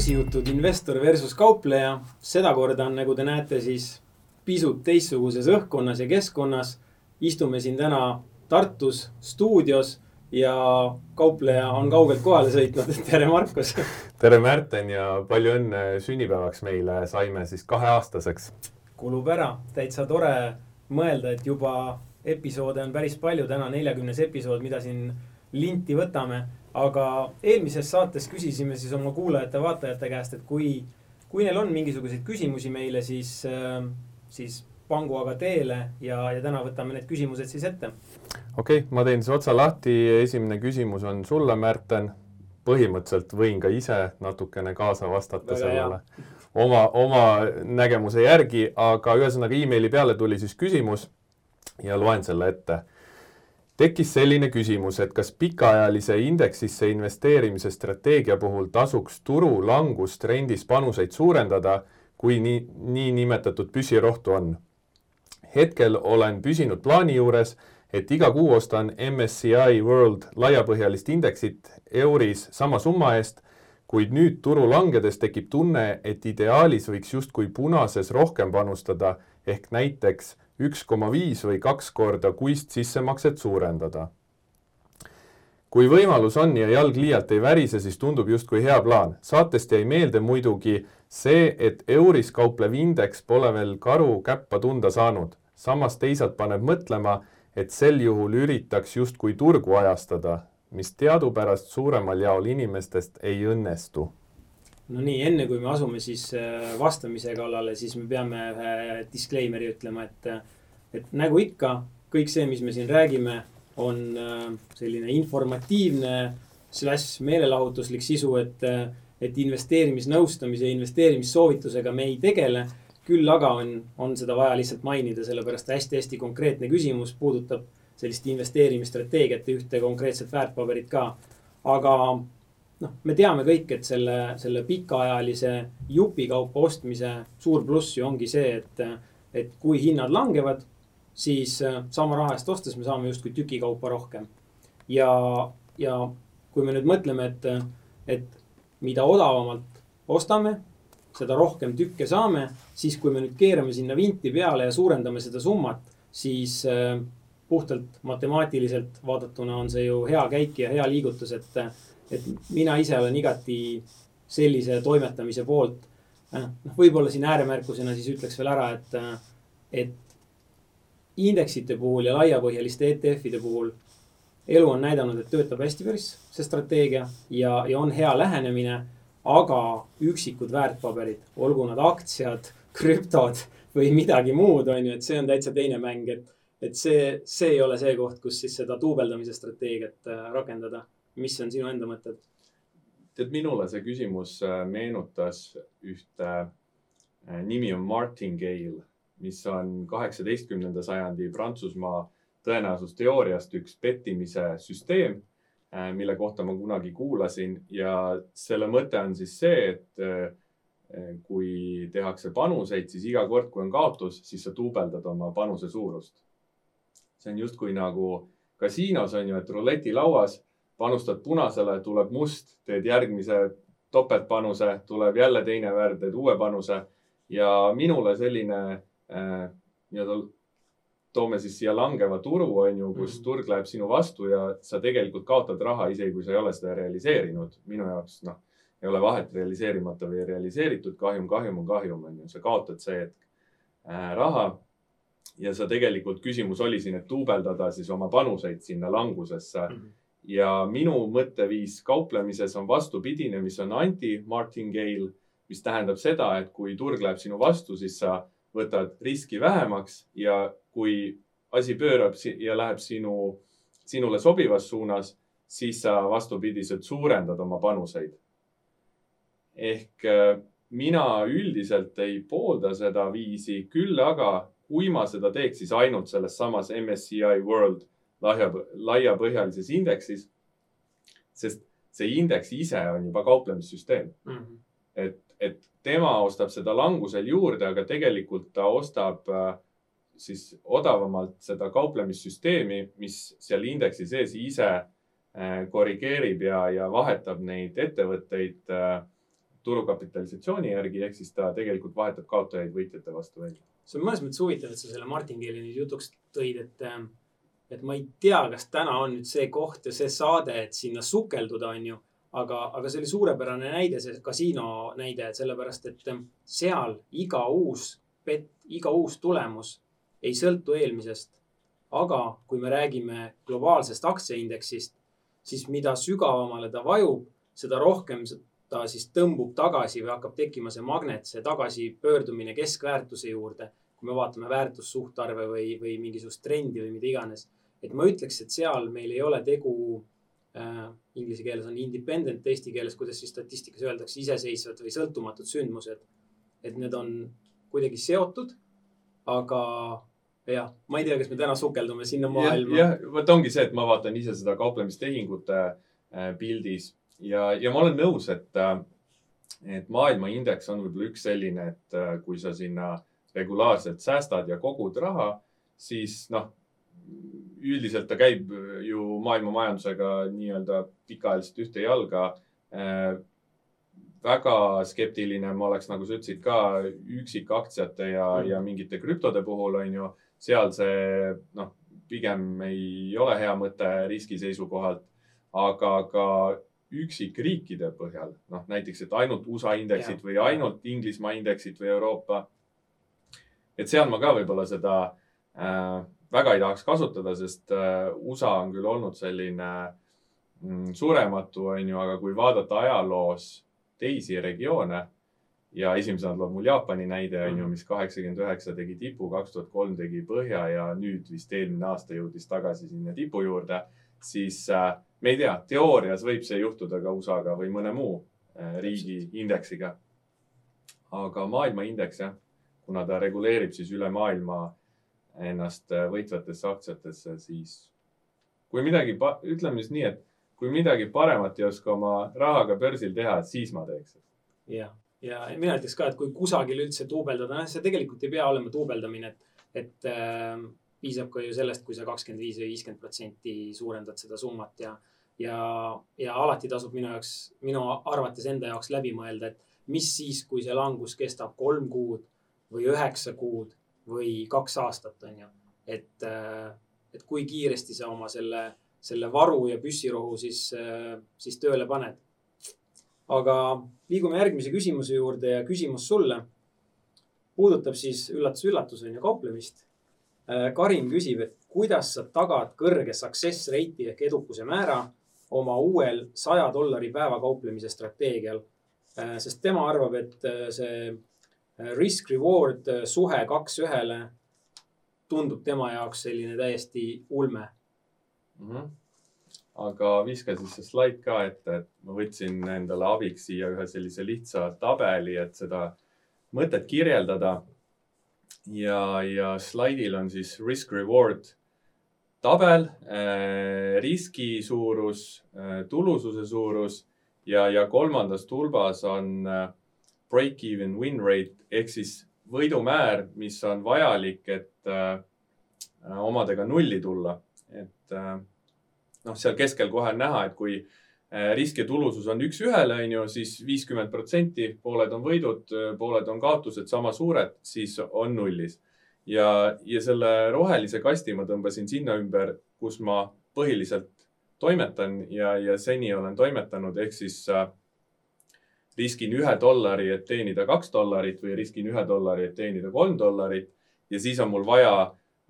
börsijutud investor versus kaupleja. sedakorda on, nagu te näete, siis pisut teistsuguses õhkkonnas ja keskkonnas. istume siin täna Tartus stuudios ja kaupleja on kaugelt kohale sõitnud. tere, Markus. tere, Märten ja palju õnne sünnipäevaks meile. saime siis kaheaastaseks. kulub ära, täitsa tore mõelda, et juba episoode on päris palju. täna neljakümnes episood, mida siin linti võtame aga eelmises saates küsisime siis oma kuulajate-vaatajate käest, et kui, kui neil on mingisuguseid küsimusi meile, siis, äh, siis pangu aga teele ja, ja täna võtame need küsimused siis ette. okei okay,, ma teen siis otsa lahti, esimene küsimus on sulle, Märten. põhimõtteliselt võin ka ise natukene kaasa vastata Väga sellele oma, oma nägemuse järgi, aga ühesõnaga emaili peale tuli siis küsimus ja loen selle ette tekkis selline küsimus, et kas pikaajalise indeksisse investeerimise strateegia puhul tasuks turu langustrendis panuseid suurendada, kui nii, niinimetatud püsirohtu on. hetkel olen püsinud plaani juures, et iga kuu ostan MSCI World laiapõhjalist indeksit euris sama summa eest, kuid nüüd turu langedes tekib tunne, et ideaalis võiks justkui punases rohkem panustada, ehk näiteks üks koma viis või kaks korda kuist sissemakset suurendada. kui võimalus on ja jalg liialt ei värise, siis tundub justkui hea plaan. saatest jäi meelde muidugi see, et euris kauplev indeks pole veel karu käppa tunda saanud. samas teisalt paneb mõtlema, et sel juhul üritaks justkui turgu ajastada, mis teadupärast suuremal jaol inimestest ei õnnestu no nii, enne kui me asume siis äh, vastamise kallale, siis me peame ühe disclaimer'i ütlema, et, äh, et nagu ikka, kõik see, mis me siin räägime, on äh, selline informatiivne slaš meelelahutuslik sisu, et, et investeerimisnõustamise ja investeerimissoovitusega me ei tegele. küll aga on, on seda vaja lihtsalt mainida, sellepärast hästi-hästi konkreetne küsimus puudutab sellist investeerimisstrateegiat ja ühte konkreetset väärtpaberit ka. aga noh, me teame kõik, et selle, selle pikaajalise jupikaupa ostmise suur pluss ju ongi see, et, et kui hinnad langevad, siis äh, sama raha eest ostes me saame justkui tükikaupa rohkem. ja, ja kui me nüüd mõtleme, et, et mida odavamalt ostame, seda rohkem tükke saame, siis kui me nüüd keerame sinna vinti peale ja suurendame seda summat, siis äh, puhtalt matemaatiliselt vaadatuna on see ju hea käik ja hea liigutus, et et mina ise olen igati sellise toimetamise poolt. Äh, noh, võib-olla siin ääremärkusena siis ütleks veel ära, et, et indeksite puhul ja laiapõhjaliste ETF-ide puhul elu on näidanud, et töötab hästi päris see strateegia ja, ja on hea lähenemine. aga üksikud väärtpaberid, olgu nad aktsiad, krüptod või midagi muud, on ju, et see on täitsa teine mäng, et, et see, see ei ole see koht, kus siis seda duubeldamise strateegiat äh, rakendada mis on sinu enda mõtted? tead, minule see küsimus äh, meenutas ühte, äh, nimi on martingale, mis on kaheksateistkümnenda sajandi Prantsusmaa tõenäosusteooriast üks pettimise süsteem, äh, mille kohta ma kunagi kuulasin ja selle mõte on siis see, et kui tehakse panuseid, siis iga kord, kui on kaotus, siis sa duubeldad oma panuse suurust. see on justkui nagu kasiinos on ju, et ruletilauas panustad punasele, tuleb must, teed järgmise topeltpanuse, tuleb jälle teine värv, teed uue panuse ja minule selline äh, nii-öelda toome siis siia langeva turu, on ju, kus mm. turg läheb sinu vastu ja sa tegelikult kaotad raha, isegi kui sa ei ole seda realiseerinud. minu jaoks, noh, ei ole vahet realiseerimata või realiseeritud kahjum, kahjum on kahjum, on ju, sa kaotad see hetk äh, raha. ja sa tegelikult, küsimus oli siin, et duubeldada siis oma panuseid sinna langusesse mm. -hmm ja minu mõtteviis kauplemises on vastupidine, mis on anti-martingale, mis tähendab seda, et kui turg läheb sinu vastu, siis sa võtad riski vähemaks ja kui asi pöörab ja läheb sinu, sinule sobivas suunas, siis sa vastupidiselt suurendad oma panuseid. ehk äh, mina üldiselt ei poolda seda viisi, küll aga kui ma seda teeks, siis ainult selles samas MSCI World laia, laiapõhjalises indeksis. sest see indeks ise on juba kauplemissüsteem mm. -hmm. et, et tema ostab seda langusel juurde, aga tegelikult ta ostab äh, siis odavamalt seda kauplemissüsteemi, mis seal indeksi sees ise äh, korrigeerib ja, ja vahetab neid ettevõtteid äh, turukapitalisatsiooni järgi, ehk siis ta tegelikult vahetab kaotajaid võitjate vastu välja. see on mõnes mõttes huvitav, et sa selle martingale'i nüüd jutuks tõid, et, et ma ei tea, kas täna on nüüd see koht ja see saade, et sinna sukelduda, on ju. aga, aga see oli suurepärane näide, see kasiino näide, sellepärast, et ähm, seal iga uus bet, iga uus tulemus ei sõltu eelmisest. aga kui me räägime globaalsest aktsiaindeksist, siis mida sügavamale ta vajub, seda rohkem ta siis tõmbub tagasi või hakkab tekkima see magnet, see tagasipöördumine keskväärtuse juurde. kui me vaatame väärtussuhtarve või, või mingisugust trendi või mida iganes. Et ma ütleks, et seal meil ei ole tegu äh,, inglise keeles on independent, eesti keeles, kuidas siis statistikas öeldakse, iseseisvad või sõltumatud sündmused. et need on kuidagi seotud, aga jah, ma ei tea, kas me täna sukeldume sinna maailma. jah, vot ongi see, et ma vaatan ise seda kauplemistehingute äh, pildis ja, ja ma olen nõus, et, äh, et maailmaindeks on võib-olla üks selline, et äh, kui sa sinna regulaarselt säästad ja kogud raha, siis noh, üldiselt ta käib ju maailma majandusega nii-öelda pikaajaliselt ühte jalga äh, väga skeptiline ma oleks, nagu sa ütlesid ka üksikaktsiate ja mm., ja mingite krüptode puhul on ju, seal see noh, pigem ei ole hea mõte riski seisukohalt. aga ka üksikriikide põhjal, noh näiteks, et ainult USA indeksid ja. või ainult Inglismaa indeksid või Euroopa. et seal ma ka võib-olla seda äh, väga ei tahaks kasutada, sest äh, USA on küll olnud selline mm, surematu, on ju, aga kui vaadata ajaloos teisi regioone ja esimesena tuleb mul Jaapani näide, on ju, mhm. mis kaheksakümmend üheksa tegi tipu, kaks tuhat kolm tegi põhja ja nüüd vist eelmine aasta jõudis tagasi sinna tipu juurde, siis äh, me ei tea, teoorias võib see juhtuda ka USA-ga või mõne muu äh, riigi indeksiga. aga maailmaindeks jah, kuna ta reguleerib siis üle maailma ennast äh, võitvatesse aktsiatesse, siis kui midagi, ütleme siis nii, et kui midagi paremat ei oska oma rahaga börsil teha, siis ma teeks. jah, ja mina ütleks ka, et kui kusagil üldse duubeldada, noh, see tegelikult ei pea olema duubeldamine, et, et äh, piisab ka ju sellest, kui sa kakskümmend viis või viiskümmend protsenti suurendad seda summat ja, ja, ja alati tasub minu jaoks, minu arvates enda jaoks läbi mõelda, et mis siis, kui see langus kestab kolm kuud või üheksa kuud või kaks aastat, on ju. et, et kui kiiresti sa oma selle, selle varu ja püssirohu siis, siis tööle paned. aga liigume järgmise küsimuse juurde ja küsimus sulle puudutab siis üllatus-üllatus on ju kauplemist Äh, Karin küsib, et kuidas sa tagad kõrge success rate'i ehk edukuse määra oma uuel saja dollari päeva kauplemise strateegial. Äh, sest tema arvab, et äh, see risk reward suhe kaks ühele tundub tema jaoks selline täiesti ulme mm. -hmm. aga viska siis see slaid ka ette, et ma võtsin endale abiks siia ühe sellise lihtsa tabeli, et seda mõtet kirjeldada ja, ja slaidil on siis risk reward tabel äh,, riski suurus äh,, tulususe suurus ja, ja kolmandas tulbas on äh, break-even win rate ehk siis võidumäär, mis on vajalik, et äh, omadega nulli tulla. et äh, noh, seal keskel kohe on näha, et kui äh, risk ja tulusus on üks-ühele, on ju, siis viiskümmend protsenti, pooled on võidud, pooled on kaotused sama suured, siis on nullis. ja, ja selle rohelise kasti ma tõmbasin sinna ümber, kus ma põhiliselt toimetan ja, ja seni olen toimetanud, ehk siis äh, riskin ühe dollari, et teenida kaks dollarit või riskin ühe dollari, et teenida kolm dollarit ja siis on mul vaja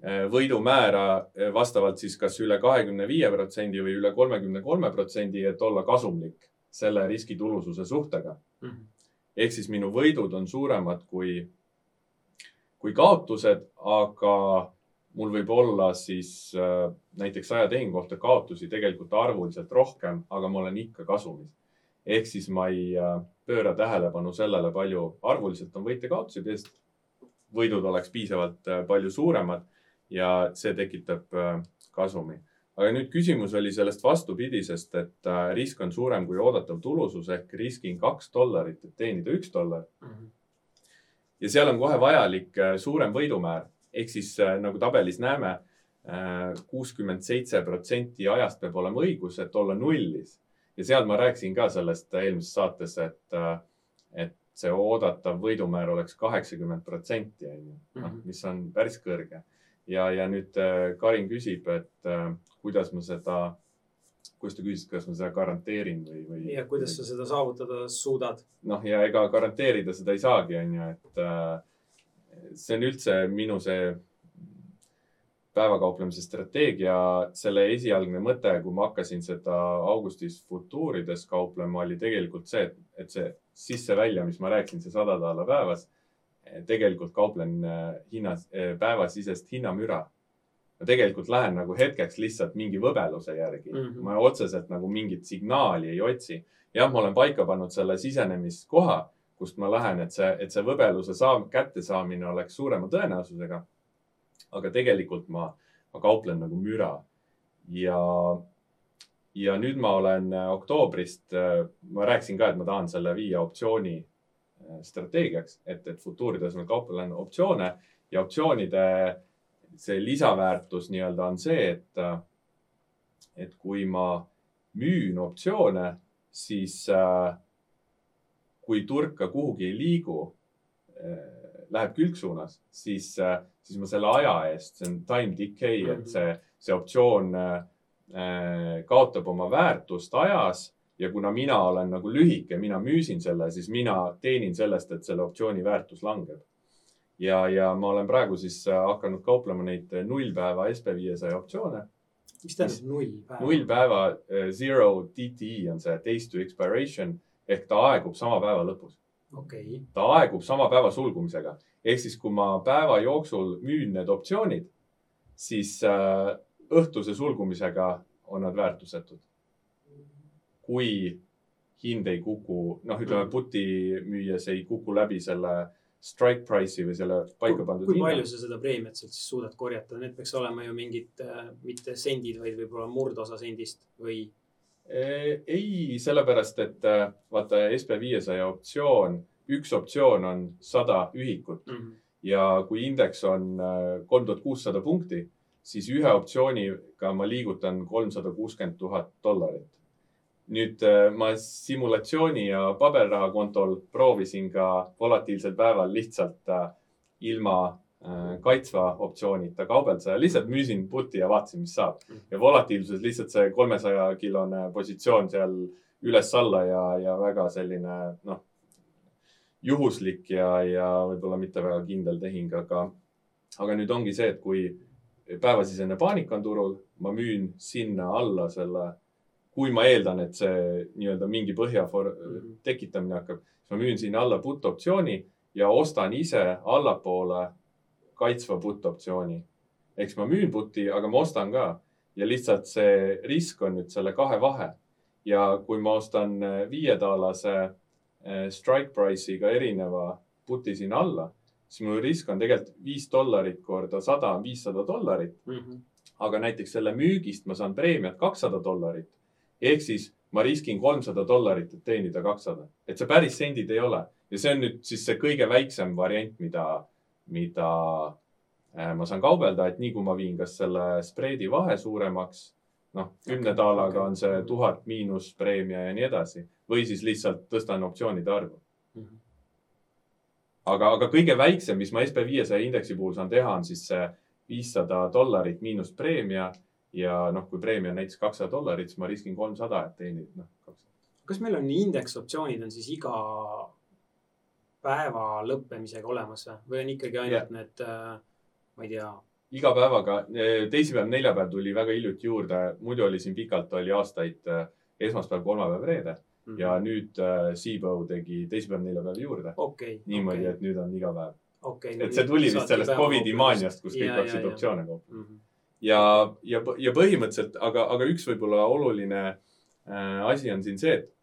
Eh, võidumäära eh, vastavalt siis kas üle kahekümne viie protsendi või üle kolmekümne kolme protsendi, et olla kasumlik selle riskitulususe suhtega mm. -hmm. ehk siis minu võidud on suuremad kui, kui kaotused, aga mul võib olla siis äh, näiteks saja tehingu kohta kaotusi tegelikult arvuliselt rohkem, aga ma olen ikka kasumis. Ehk siis ma ei äh, pööra tähelepanu sellele, palju arvuliselt on võite-kaotusi, sest võidud oleks piisavalt äh, palju suuremad ja see tekitab äh, kasumi. aga nüüd küsimus oli sellest vastupidisest, et risk on suurem kui oodatav tulusus ehk riskin kaks dollarit, et teenida üks dollar mm. -hmm. ja seal on kohe vajalik suurem võidumäär ehk siis nagu tabelis näeme, kuuskümmend seitse protsenti ajast peab olema õigus, et olla nullis ja seal ma rääkisin ka sellest eelmises saates, et et see oodatav võidumäär oleks kaheksakümmend protsenti, on ju, noh, Mhm. mis on päris kõrge. ja, ja nüüd äh, Karin küsib, et äh, kuidas ma seda, kuidas ta küsis, kas ma seda garanteerin või, või. ja kuidas sa seda saavutada suudad? noh, ja ega garanteerida seda ei saagi, on ju, et äh, see on üldse minu see päevakauplemise strateegia, selle esialgne mõte, kui ma hakkasin seda augustis futuurides kauplema, oli tegelikult see, et, et see sisse-välja, mis ma rääkisin, see sada daala päevas, tegelikult kauplen äh, hinnas, päevasisest hinnamüra. ma tegelikult lähen nagu hetkeks lihtsalt mingi võbeluse järgi mm. -hmm. ma otseselt nagu mingit signaali ei otsi. jah, ma olen paika pannud selle sisenemiskoha, kust ma lähen, et see, et see võbeluse saam-, kättesaamine oleks suurema tõenäosusega aga tegelikult ma, ma kauplen nagu müra. ja, ja nüüd ma olen äh, oktoobrist, ma rääkisin ka, et ma tahan selle viia optsiooni äh, strateegiaks, et, et futuurides ma kauplen optsioone ja optsioonide see lisaväärtus nii-öelda on see, et, äh, et kui ma müün optsioone, siis kui turg ka kuhugi ei liigu läheb külgsuunas, siis, siis ma selle aja eest, see on time decay, et see, see optsioon äh, kaotab oma väärtust ajas ja kuna mina olen nagu lühike, mina müüsin selle, siis mina teenin sellest, et selle optsiooni väärtus langeb. ja, ja ma olen praegu siis hakanud kauplema neid nullpäeva SB viiesaja optsioone. mis tähendab null päeva? null päeva, zero DTE on see days to expiration ehk ta aegub sama päeva lõpus okay.. ta aegub sama päeva sulgumisega. ehk siis, kui ma päeva jooksul müün need optsioonid, siis äh, õhtuse sulgumisega on nad väärtusetud. kui hind ei kuku, noh, ütleme puti müües ei kuku läbi selle strike price'i või selle paika pandud kui palju sa seda preemiat sealt siis suudad korjata, need peaks olema ju mingid äh, mitte sendid, vaid võib-olla murdosa sendist või? Ei, sellepärast, et äh, vaata SB viiesaja optsioon, üks optsioon on sada ühikut mm -hmm. ja kui indeks on kolm tuhat kuussada punkti, siis ühe optsiooniga ma liigutan kolmsada kuuskümmend tuhat dollarit. nüüd äh, ma simulatsiooni ja paberrahakontol proovisin ka volatiilsel päeval lihtsalt äh, ilma kaitsva optsioonita kaubelda, lihtsalt müüsin puti ja vaatasin, mis saab. ja volatiilsuses lihtsalt see kolmesaja kilone positsioon seal üles-alla ja, ja väga selline noh, juhuslik ja, ja võib-olla mitte väga kindel tehing, aga, aga nüüd ongi see, et kui päevasisene paanika on turul, ma müün sinna alla selle, kui ma eeldan, et see nii-öelda mingi põhja for, tekitamine hakkab, siis ma müün sinna alla put optsiooni ja ostan ise allapoole kaitsva put optsiooni. eks ma müün put'i, aga ma ostan ka ja lihtsalt see risk on nüüd selle kahe vahe. ja kui ma ostan viietaalase strike price'iga erineva put'i sinna alla, siis mu risk on tegelikult viis dollarit korda sada on viissada dollarit mm. -hmm. aga näiteks selle müügist ma saan preemiat kakssada dollarit. ehk siis ma riskin kolmsada dollarit, et teenida kakssada, et see päris sendid ei ole ja see on nüüd siis see kõige väiksem variant, mida mida ma saan kaubelda, et nii kui ma viin kas selle spreedi vahe suuremaks, noh, kümne daalaga on see tuhat miinus preemia ja nii edasi või siis lihtsalt tõstan optsioonide arvu mm. -hmm. aga, aga kõige väiksem, mis ma SB viiesaja indeksi puhul saan teha, on siis see viissada dollarit miinus preemia ja noh, kui preemia on näiteks kakssada dollarit, siis ma riskin kolmsada, et teenida noh, kakssada. kas meil on indeksoptsioonid on siis iga päeva lõppemisega olemas või on ikkagi ainult yeah. need, ma ei tea? iga päevaga, teisipäev, neljapäev tuli väga hiljuti juurde, muidu oli siin pikalt, oli aastaid esmaspäev, kolmapäev, reede mm -hmm. ja nüüd äh, Seabow tegi teisipäev, neljapäev juurde okay,. niimoodi okay., et nüüd on iga päev okay,. et see tuli vist sellest Covidi maaniast, kus kõik hakkasid optsioone kauplema mm. -hmm. ja, ja, ja põhimõtteliselt, aga, aga üks võib-olla oluline äh, asi on siin see, et,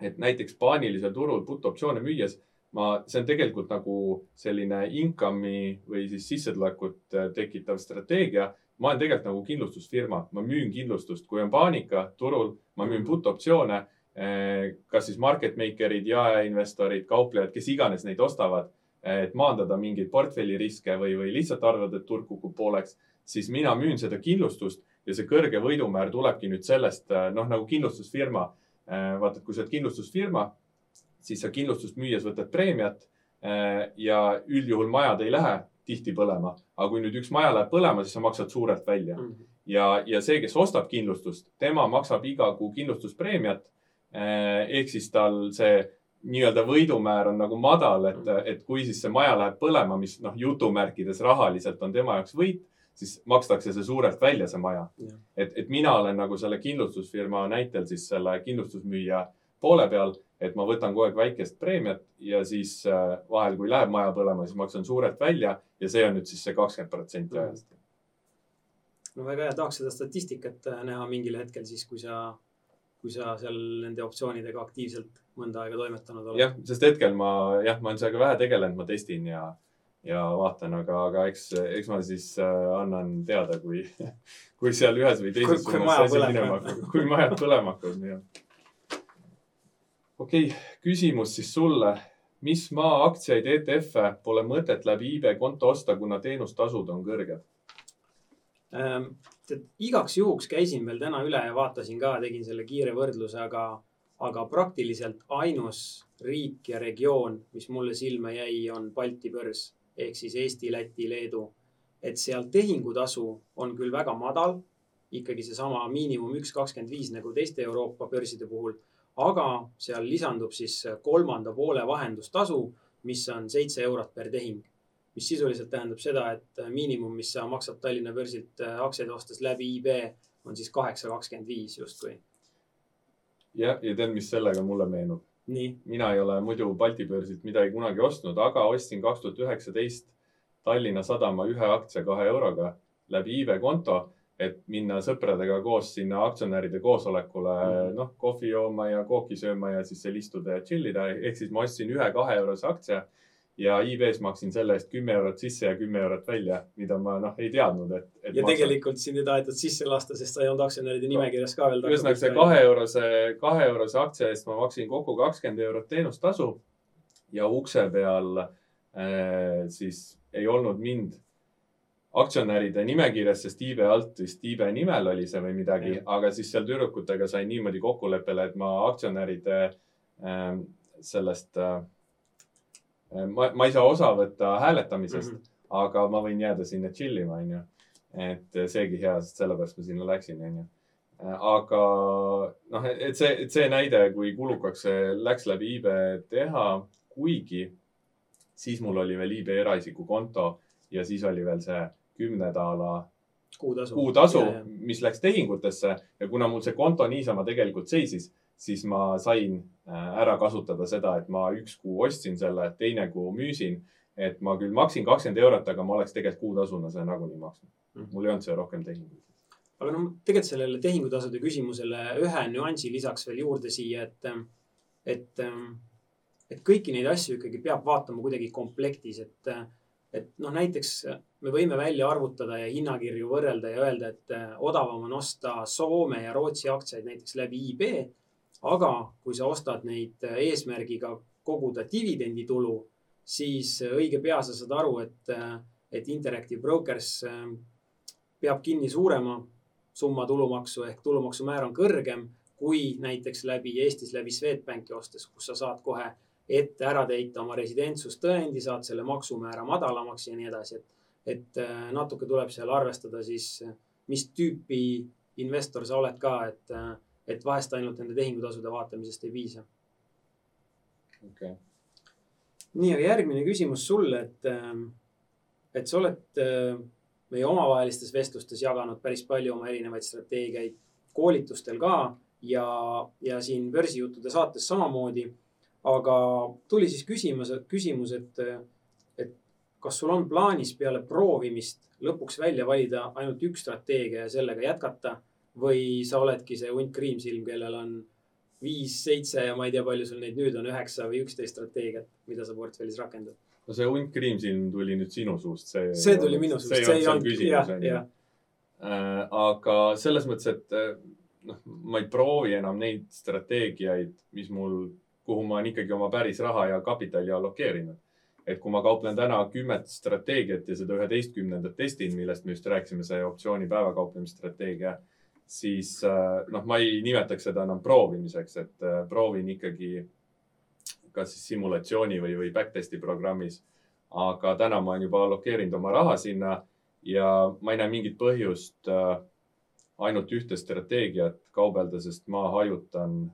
et näiteks paanilisel turul put-optsioone müües ma, see on tegelikult nagu selline income'i või siis sissetulekut tekitav strateegia. ma olen tegelikult nagu kindlustusfirma, ma müün kindlustust, kui on paanika turul, ma müün put-optsioone. kas siis market maker'id, jaeinvestorid, kauplejad, kes iganes neid ostavad, et maandada mingeid portfelliriske või, või lihtsalt arvavad, et turg kukub pooleks, siis mina müün seda kindlustust ja see kõrge võidumäär tulebki nüüd sellest, noh nagu kindlustusfirma. vaata, et kui sa oled kindlustusfirma siis sa kindlustust müües võtad preemiat äh, ja üldjuhul majad ei lähe tihti põlema. aga kui nüüd üks maja läheb põlema, siis sa maksad suurelt välja mm. -hmm. ja, ja see, kes ostab kindlustust, tema maksab iga kuu kindlustuspreemiat. Äh, ehk siis tal see nii-öelda võidumäär on nagu madal, et, mhm. et kui siis see maja läheb põlema, mis noh, jutumärkides rahaliselt on tema jaoks võit siis makstakse see suurelt välja, see maja. et, et mina olen nagu selle kindlustusfirma näitel siis selle kindlustusmüüja poole peal, et ma võtan kogu aeg väikest preemiat ja siis äh, vahel, kui läheb maja põlema, siis maksan suurelt välja ja see on nüüd siis see kakskümmend protsenti mhm. ajast. no väga hea, tahaks seda statistikat äh, näha mingil hetkel siis, kui sa, kui sa seal nende optsioonidega aktiivselt mõnda aega toimetanud oled. jah, sest hetkel ma jah, ma olen sellega vähe tegelenud, ma testin ja ja vaatan, aga, aga eks, eks ma siis äh, annan teada, kui, kui seal ühes või teises suunas asi minema hakkab, kui majad põlema hakkavad, nii on. Okei okay,, küsimus siis sulle. mis maa aktsiaid, ETF-e pole mõtet läbi iibe konto osta, kuna teenustasud on kõrged ähm,? igaks juhuks käisin veel täna üle ja vaatasin ka, tegin selle kiire võrdluse, aga, aga praktiliselt ainus riik ja regioon, mis mulle silma jäi, on Balti börs ehk siis Eesti, Läti, Leedu. et seal tehingutasu on küll väga madal, ikkagi seesama miinimum üks kakskümmend viis nagu teiste Euroopa börside puhul, aga seal lisandub siis kolmanda poole vahendustasu, mis on seitse eurot per tehing. mis sisuliselt tähendab seda, et miinimum, mis sa maksad Tallinna börsilt aktsiaid ostes läbi IB, on siis kaheksa kakskümmend viis justkui. jah, ja tead, mis sellega mulle meenub? mina ei ole muidu Balti börsilt midagi kunagi ostnud, aga ostsin kaks tuhat üheksateist Tallinna Sadama ühe aktsia kahe euroga läbi iibe konto, et minna sõpradega koos sinna aktsionäride koosolekule mm -hmm. noh, kohvi jooma ja kooki sööma ja siis seal istuda ja chill ida. ehk siis ma ostsin ühe kahe eurose aktsia ja IB-s maksin selle eest kümme eurot sisse ja kümme eurot välja, mida ma noh, ei teadnud, et, et. ja maksan. tegelikult sind ei tahetud sisse lasta, sest sa ei olnud aktsionäride nimekirjas ka veel. ühesõnaga see kahe eurose, kahe eurose aktsia eest ma maksin kokku kakskümmend eurot teenustasu ja ukse peal äh, siis ei olnud mind aktsionäride nimekirjas, sest IB alt vist IB nimel oli see või midagi, aga siis seal tüdrukutega sain niimoodi kokkuleppele, et ma aktsionäride äh, sellest äh, ma, ma ei saa osa võtta hääletamisest mm, -hmm. aga ma võin jääda sinna chill ima, onju. et seegi hea, sest sellepärast ma sinna läksin, onju. Aga noh, et see, et see näide, kui kulukaks see läks läbi iibe teha, kuigi siis mul oli veel iibe eraisiku konto ja siis oli veel see kümne daala kuutasu, kuutasu, mis läks tehingutesse ja kuna mul see konto niisama tegelikult seisis siis ma sain äh, ära kasutada seda, et ma üks kuu ostsin selle, teine kuu müüsin. et ma küll maksin kakskümmend eurot, aga ma oleks tegelikult kuutasuna selle nagunii maksnud mm. -hmm. mul ei olnud see rohkem tehinguid. aga noh, tegelikult sellele tehingutasude küsimusele ühe nüansi lisaks veel juurde siia, et, et, et kõiki neid asju ikkagi peab vaatama kuidagi komplektis, et, et noh, näiteks me võime välja arvutada ja hinnakirju võrrelda ja öelda, et odavam on osta Soome ja Rootsi aktsiaid näiteks läbi IB aga kui sa ostad neid äh, eesmärgiga koguda dividenditulu, siis äh, õige pea sa saad aru, et, äh, et Interactive Brokers peab kinni suurema summa tulumaksu ehk tulumaksumäär on kõrgem kui näiteks läbi Eestis läbi Swedbanki ostes, kus sa saad kohe ette ära täita oma residentsustõendi, saad selle maksumäära madalamaks ja nii edasi, et, et natuke tuleb seal arvestada siis, mis tüüpi investor sa oled ka, et et vahest ainult nende tehingutasude vaatamisest ei piisa. okei okay.. nii, aga järgmine küsimus sulle, et, ähm, et sa oled äh, meie omavahelistes vestlustes jaganud päris palju oma erinevaid strateegiaid, koolitustel ka ja, ja siin börsijuttude saates samamoodi. Aga tuli siis küsimus, küsimus, et, et kas sul on plaanis peale proovimist lõpuks välja valida ainult üks strateegia ja sellega jätkata või sa oledki see hunt kriimsilm, kellel on viis, seitse ja ma ei tea, palju sul neid nüüd on, üheksa või üksteist strateegiat, mida sa portfellis rakendad? no see hunt kriimsilm tuli nüüd sinu suust, see. see tuli minu suust, see ei olnud küsimus, onju. Äh, aga selles mõttes, et äh, noh, ma ei proovi enam neid strateegiaid, mis mul, kuhu ma olen ikkagi oma päris raha ja kapitali allokeerinud. et kui ma kauplen täna kümmet strateegiat ja seda üheteistkümnendat testin, millest me just rääkisime, see optsiooni päevakauplemisstrateegia siis äh, noh, ma ei nimetaks seda enam proovimiseks, et äh, proovin ikkagi kas siis simulatsiooni või, või backtest'i programmis. aga täna ma olen juba allokeerinud oma raha sinna ja ma ei näe mingit põhjust äh, ainult ühte strateegiat kaubelda, sest ma hajutan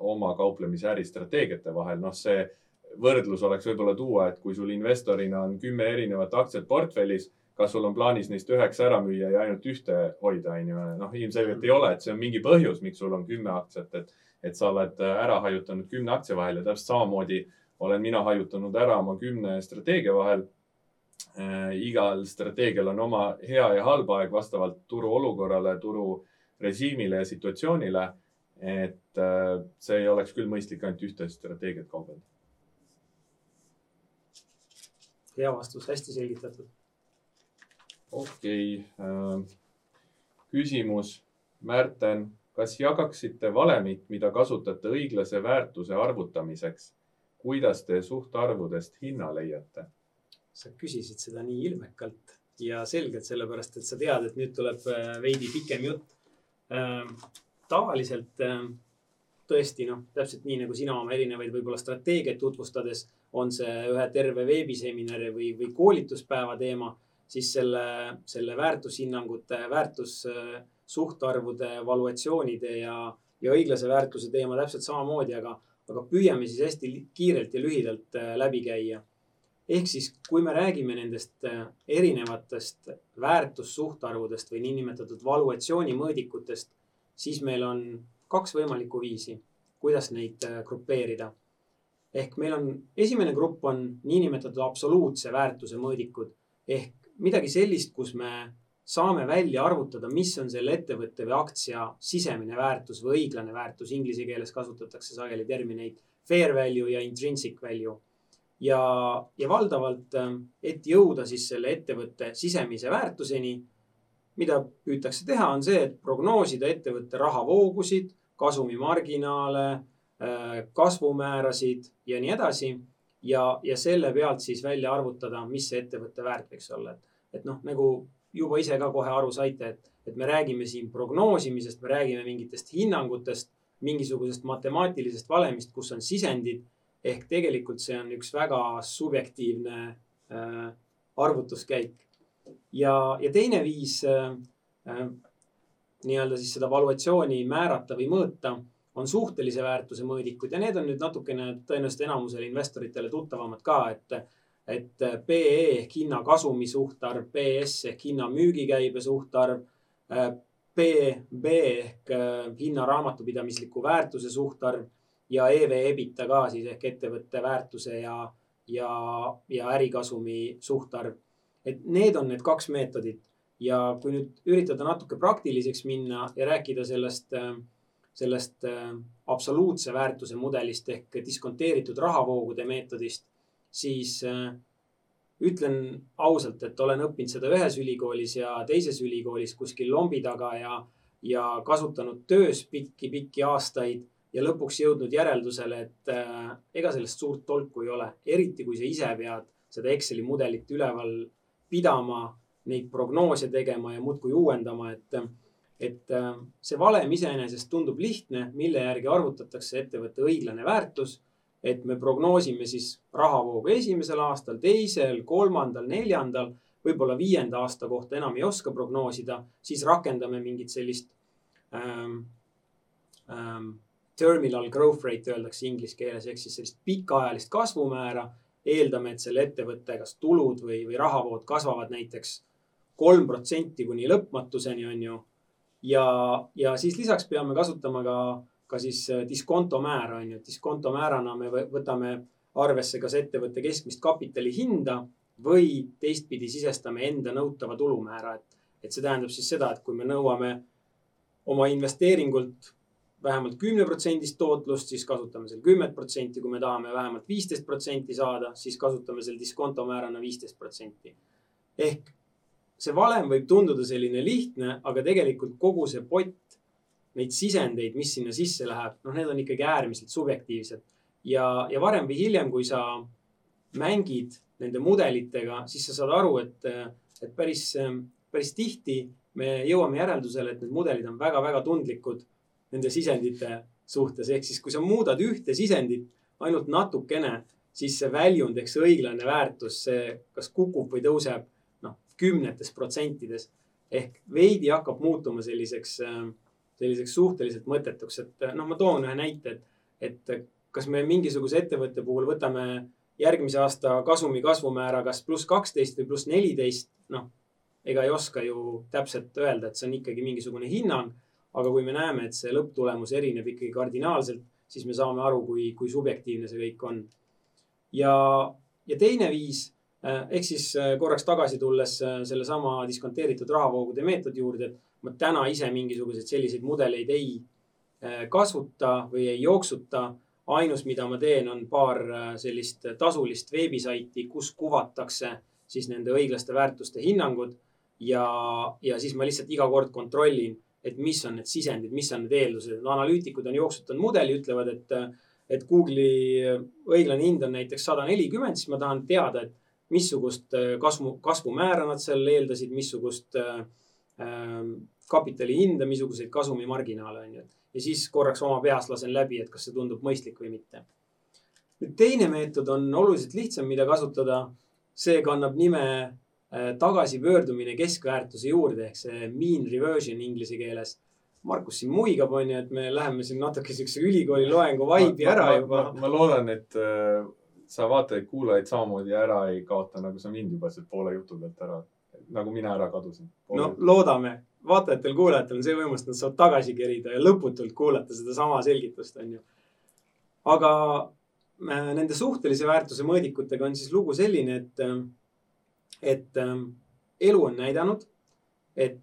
oma kauplemise äristrateegiate vahel. noh, see võrdlus oleks võib-olla tuua, et kui sul investorina on kümme erinevat aktsiat portfellis, kas sul on plaanis neist üheksa ära müüa ja ainult ühte hoida, on ju. noh, ilmselgelt ei ole, et see on mingi põhjus, miks sul on kümme aktsiat, et, et sa oled ära hajutanud kümne aktsia vahel ja täpselt samamoodi olen mina hajutanud ära oma kümne strateegia vahel äh,. igal strateegial on oma hea ja halb aeg vastavalt turu olukorrale, turu režiimile ja situatsioonile. Et äh, see ei oleks küll mõistlik ainult ühte strateegiat kaubelda hea vastus, hästi selgitatud. okei okay. äh,, küsimus. Märten, kas jagaksite valemit, mida kasutate õiglase väärtuse arvutamiseks? kuidas te suhtarvudest hinna leiate? sa küsisid seda nii ilmekalt ja selgelt, sellepärast et sa tead, et nüüd tuleb äh, veidi pikem jutt äh,. Tavaliselt äh, tõesti noh, täpselt nii nagu sina oma erinevaid võib-olla strateegiaid tutvustades, on see ühe terve veebiseminari või, või koolituspäeva teema, siis selle, selle väärtushinnangute, väärtussuhtarvude, valuatsioonide ja, ja õiglase väärtuse teema täpselt samamoodi, aga, aga püüame siis hästi kiirelt ja lühidalt äh, läbi käia. ehk siis, kui me räägime nendest äh, erinevatest väärtussuhtarvudest või niinimetatud valuatsiooni mõõdikutest, siis meil on kaks võimalikku viisi, kuidas neid äh, grupeerida. ehk meil on, esimene grupp on niinimetatud absoluutse väärtuse mõõdikud ehk midagi sellist, kus me saame välja arvutada, mis on selle ettevõtte või aktsia sisemine väärtus või õiglane väärtus. Inglise keeles kasutatakse sageli termineid fair value ja intrinsic value. ja, ja valdavalt, äh, et jõuda siis selle ettevõtte sisemise väärtuseni, mida püütakse teha, on see, et prognoosida ettevõtte rahavoogusid, kasumimarginaale, äh, kasvumäärasid ja nii edasi. ja, ja selle pealt siis välja arvutada, mis see ettevõtte väärt võiks olla, et, et noh, nagu juba ise ka kohe aru saite, et, et me räägime siin prognoosimisest, me räägime mingitest hinnangutest, mingisugusest matemaatilisest valemist, kus on sisendid. ehk tegelikult see on üks väga subjektiivne äh, arvutuskäik. Ja, ja teine viis äh, äh nii-öelda siis seda valuatsiooni määrata või mõõta, on suhtelise väärtuse mõõdikud ja need on nüüd natukene tõenäoliselt enamusele investoritele tuttavamad ka, et, et PE ehk hinna kasumi suhtarv, PS ehk hinna müügikäibe suhtarv, PB ehk äh, hinna raamatupidamisliku väärtuse suhtarv ja EV EBITDA ka siis ehk ettevõtte väärtuse ja, ja, ja ärikasumi suhtarv. Et need on need kaks meetodit. Ja kui nüüd üritada natuke praktiliseks minna ja rääkida sellest, äh, sellest äh, absoluutse väärtuse mudelist ehk diskonteeritud rahavoogude meetodist, siis äh, ütlen ausalt, et olen õppinud seda ühes ülikoolis ja teises ülikoolis kuskil lombi taga ja, ja kasutanud töös pikki-pikki aastaid ja lõpuks jõudnud järeldusele, et ega sellest suurt tolku ei ole, eriti kui sa ise pead seda Exceli mudelit üleval pidama neid prognoose tegema ja muudkui uuendama, et, et äh, see valem iseenesest tundub lihtne, mille järgi arvutatakse ettevõtte õiglane väärtus. et me prognoosime siis rahavoogu esimesel aastal, teisel, kolmandal, neljandal, võib-olla viienda aasta kohta enam ei oska prognoosida, siis rakendame mingit sellist ähm, ähm, terminal growth rate öeldakse inglise keeles ehk siis sellist pikaajalist kasvumäära eeldame, et selle ettevõtte kas tulud või, või rahavood kasvavad näiteks kolm protsenti kuni lõpmatuseni, on ju. ja, ja siis lisaks peame kasutama ka, ka siis äh, diskontomäära, on ju, diskontomäärana me võtame arvesse kas ettevõtte keskmist kapitali hinda või teistpidi sisestame enda nõutava tulumäära, et, et see tähendab siis seda, et kui me nõuame oma investeeringult vähemalt kümne protsendist tootlust, siis kasutame seal kümmet protsenti, kui me tahame vähemalt viisteist protsenti saada, siis kasutame seal diskontomäärana viisteist protsenti. ehk see valem võib tunduda selline lihtne, aga tegelikult kogu see pott, neid sisendeid, mis sinna sisse läheb, noh, need on ikkagi äärmiselt subjektiivsed. ja, ja varem või hiljem, kui sa mängid nende mudelitega, siis sa saad aru, et, et päris, päris tihti me jõuame järeldusele, et need mudelid on väga-väga tundlikud nende sisendite suhtes. ehk siis, kui sa muudad ühte sisendit ainult natukene, siis see väljund ehk see õiglane väärtus, see kas kukub või tõuseb noh, kümnetes protsentides ehk veidi hakkab muutuma selliseks, selliseks suhteliselt mõttetuks, et noh, ma toon ühe näite, et, et kas me mingisuguse ettevõtte puhul võtame järgmise aasta kasumi kasvumäära kas pluss kaksteist või pluss neliteist, noh, ega ei oska ju täpselt öelda, et see on ikkagi mingisugune hinnang. Aga kui me näeme, et see lõpptulemus erineb ikkagi kardinaalselt, siis me saame aru, kui, kui subjektiivne see kõik on. ja, ja teine viis eh, ehk siis eh, korraks tagasi tulles eh, sellesama diskonteeritud rahavoogude meetodi juurde, et ma täna ise mingisuguseid selliseid mudeleid ei kasuta või ei jooksuta ainus, mida ma teen, on paar sellist tasulist veebisaiti, kus kuvatakse siis nende õiglaste väärtuste hinnangud. ja, ja siis ma lihtsalt iga kord kontrollin, et mis on need sisendid, mis on need eeldused. analüütikud on jooksutanud mudeli, ütlevad, et, et Google'i õiglane hind on näiteks sada nelikümmend, siis ma tahan teada, et missugust äh, kasvu, kasvumäära nad seal eeldasid, missugust äh, ähm, kapitali hinda, missuguseid kasumimarginaale on ju ja siis korraks oma peas lasen läbi, et kas see tundub mõistlik või mitte. nüüd teine meetod on oluliselt lihtsam, mida kasutada. see kannab nime tagasipöördumine keskväärtuse juurde ehk see mean reversion inglise keeles. Markus siin muigab, onju, et me läheme siin natuke siukse ülikooli loengu vaibi ära ma, juba. ma loodan, et äh, sa vaatajaid-kuulajaid samamoodi ära ei kaota, nagu sa mind juba sealt poole jutu pealt ära, nagu mina ära kadusin. no loodame vaatajatel-kuulajatel on see võimalus, et nad saavad tagasi kerida ja lõputult kuulata sedasama selgitust, on ju. aga äh, nende suhtelise väärtuse mõõdikutega on siis lugu selline, et, äh, et äh, elu on näidanud, et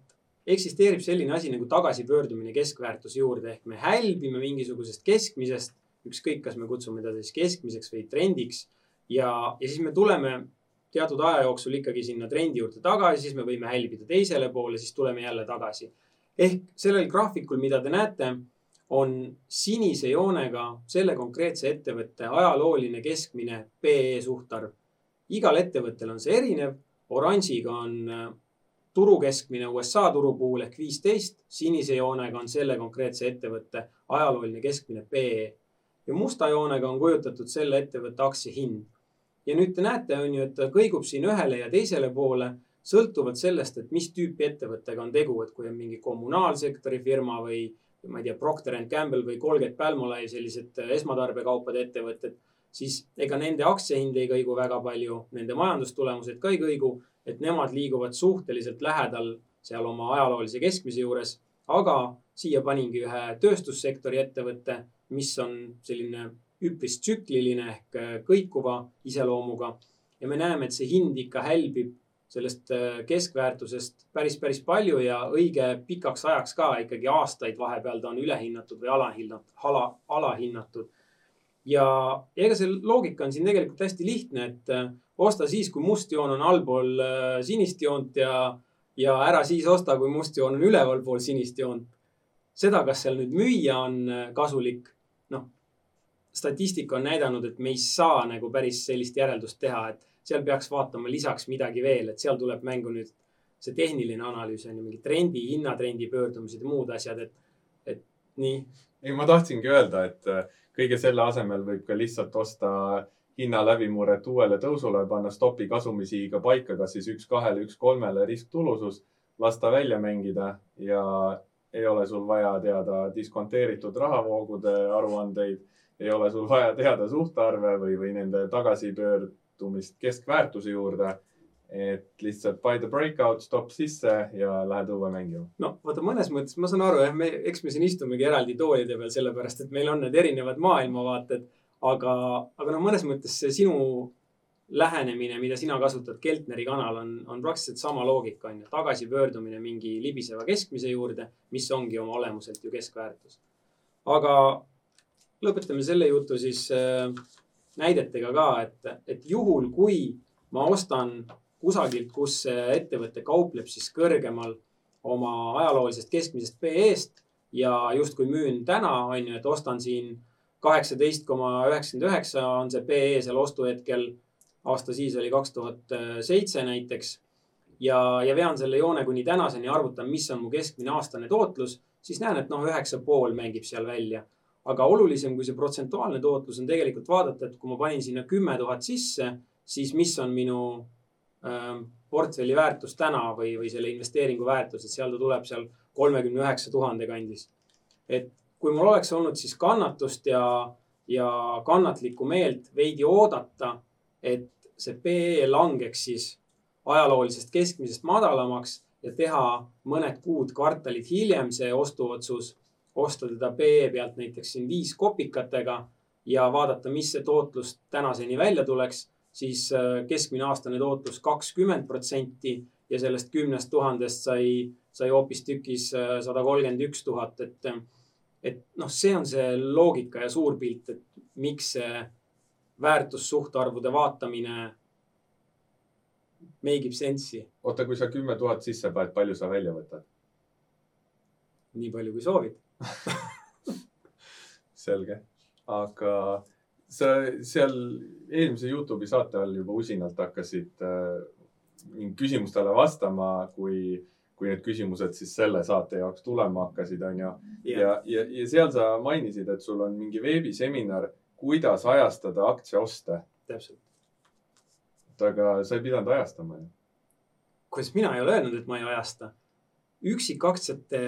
eksisteerib selline asi nagu tagasipöördumine keskväärtuse juurde ehk me hälbime mingisugusest keskmisest, ükskõik, kas me kutsume teda siis keskmiseks või trendiks ja, ja siis me tuleme teatud aja jooksul ikkagi sinna trendi juurde tagasi, siis me võime hälbida teisele poole, siis tuleme jälle tagasi. ehk sellel graafikul, mida te näete, on sinise joonega selle konkreetse ettevõtte ajalooline keskmine PE suhtarv. igal ettevõttel on see erinev, oranžiga on äh, turu keskmine USA turu puhul ehk viisteist, sinise joonega on selle konkreetse ettevõtte ajalooline keskmine PE ja musta joonega on kujutatud selle ettevõtte aktsia hind. Ja nüüd te näete, on ju, et ta kõigub siin ühele ja teisele poole sõltuvalt sellest, et mis tüüpi ettevõttega on tegu, et kui on mingi kommunaalsektori firma või ma ei tea, Procter and Gamble või Colgate Palmolive, sellised esmatarbekaupade ettevõtted, siis ega nende aktsiahind ei kõigu väga palju, nende majandustulemused ka ei kõigu, et nemad liiguvad suhteliselt lähedal seal oma ajaloolise keskmise juures. aga siia paningi ühe tööstussektori ettevõtte, mis on selline üpris tsükliline ehk äh, kõikuva iseloomuga. ja me näeme, et see hind ikka hälbib sellest äh, keskväärtusest päris, päris palju ja õige pikaks ajaks ka ikkagi aastaid vahepeal ta on ülehinnatud või alahinnatud, ala, alahinnatud. Ja ega see loogika on siin tegelikult hästi lihtne, et äh, osta siis, kui must joon on allpool sinist joont ja, ja ära siis osta, kui must joon on ülevalpool sinist joont. seda, kas seal nüüd müüa on kasulik statistika on näidanud, et me ei saa nagu päris sellist järeldust teha, et seal peaks vaatama lisaks midagi veel, et seal tuleb mängu nüüd see tehniline analüüs on ju, mingi trendi, hinnatrendi pöördumised ja muud asjad, et, et nii. ei, ma tahtsingi öelda, et äh, kõige selle asemel võib ka lihtsalt osta hinna läbimurret uuele tõusule, panna stopi kasumisihiga paika, kas siis üks kahele, üks kolmele risktulusus, lasta välja mängida ja ei ole sul vaja teada diskonteeritud rahavoogude aruandeid ei ole sul vaja teada suhtarve või, või nende tagasipöördumist keskväärtuse juurde. Et lihtsalt buy the breakout, stopp sisse ja lähed õue mängima. no vaata, mõnes mõttes ma saan aru jah, me, eks me siin istumegi eraldi toolide peal, sellepärast et meil on need erinevad maailmavaated. aga, aga noh, mõnes mõttes see sinu lähenemine, mida sina kasutad, Keltneri kanal on, on praktiliselt sama loogika on ju, tagasipöördumine mingi libiseva keskmise juurde, mis ongi oma olemuselt ju keskväärtus. aga lõpetame selle jutu siis äh, näidetega ka, et, et juhul, kui ma ostan kusagilt, kus ettevõte kaupleb siis kõrgemal oma ajaloolisest keskmisest PE-st ja justkui müün täna, on ju, et ostan siin kaheksateist koma üheksakümmend üheksa on see PE seal ostuhetkel. aasta siis oli kaks tuhat seitse näiteks. ja, ja vean selle joone kuni tänaseni, arvutan, mis on mu keskmine aastane tootlus, siis näen, et noh, üheksa pool mängib seal välja aga olulisem kui see protsentuaalne tootlus on tegelikult vaadata, et kui ma panin sinna kümme tuhat sisse, siis mis on minu portfelli väärtus täna või, või selle investeeringu väärtus, et seal ta tuleb seal kolmekümne üheksa tuhande kandis. et kui mul oleks olnud siis kannatust ja, ja kannatlikku meelt veidi oodata, et see PE langeks siis ajaloolisest keskmisest madalamaks ja teha mõned kuud, kvartalid hiljem see ostuotsus, osta teda PE pealt näiteks siin viis kopikatega ja vaadata, mis see tootlus tänaseni välja tuleks, siis äh, keskmine aastane tootlus kakskümmend protsenti ja sellest kümnest tuhandest sai, sai hoopistükkis äh, sada kolmkümmend üks tuhat, et, et noh, see on see loogika ja suur pilt, et miks see väärtussuhtarvude vaatamine make ib sense'i. oota, kui sa kümme tuhat sisse paned, palju sa välja võtad? nii palju, kui soovid selge, aga sa seal eelmise Youtube'i saate all juba usinalt hakkasid äh, küsimustele vastama, kui, kui need küsimused siis selle saate jaoks tulema hakkasid, onju. ja, ja, ja seal sa mainisid, et sul on mingi veebiseminar, kuidas ajastada aktsiaoste. täpselt aga sa ei pidanud ajastama ju. kuidas mina ei ole öelnud, et ma ei ajasta? üksikaktsiate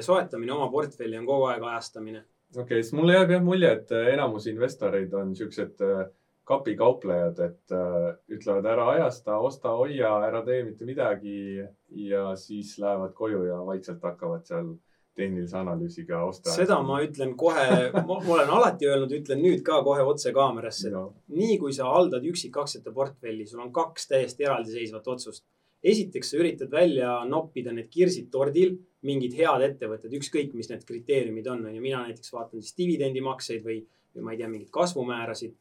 soetamine oma portfelli on kogu aeg ajastamine. Okei okay,, siis mulle jääb jah mulje, et äh, enamus investoreid on siuksed äh, kapikauplejad, et äh, ütlevad ära ajasta, osta, hoia, ära tee mitte midagi ja siis lähevad koju ja vaikselt hakkavad seal tehnilise analüüsiga osta. seda ma ütlen kohe, ma olen alati öelnud, ütlen nüüd ka kohe otse kaamerasse no.. nii kui sa haldad üksikaktsiate portfelli, sul on kaks täiesti eraldiseisvat otsust. esiteks sa üritad välja noppida need kirsid tordil, mingid head ettevõtted, ükskõik, mis need kriteeriumid on, on ju. mina näiteks vaatan siis dividendimakseid või, või ma ei tea, mingeid kasvumäärasid.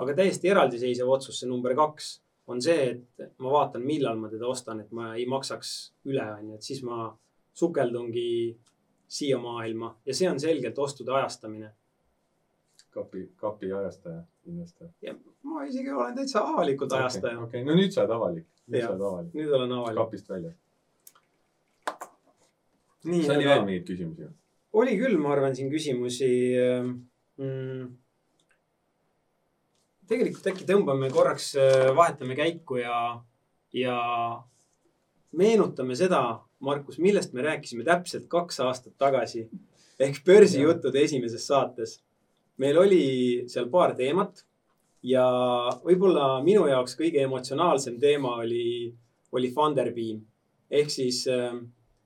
aga täiesti eraldiseisev otsus, see number kaks on see, et ma vaatan, millal ma teda ostan, et ma ei maksaks üle, on ju, et siis ma sukeldungi siia maailma ja see on selgelt ostude ajastamine. kapi, kapi ajastaja, investor. ja ma isegi olen täitsa avalikult okay, ajastaja. okei okay., no nüüd sa oled avalik. nüüd sa oled avalik. nüüd olen avalik. kapist väljas. Nii. kas oli veel mingeid küsimusi? oli küll, ma arvan, siin küsimusi mm, tegelikult äkki tõmbame korraks, vahetame käiku ja, ja meenutame seda, Markus, millest me rääkisime täpselt kaks aastat tagasi ehk börsijuttude esimeses saates. meil oli seal paar teemat ja võib-olla minu jaoks kõige emotsionaalsem teema oli, oli Funderbeam ehk siis äh,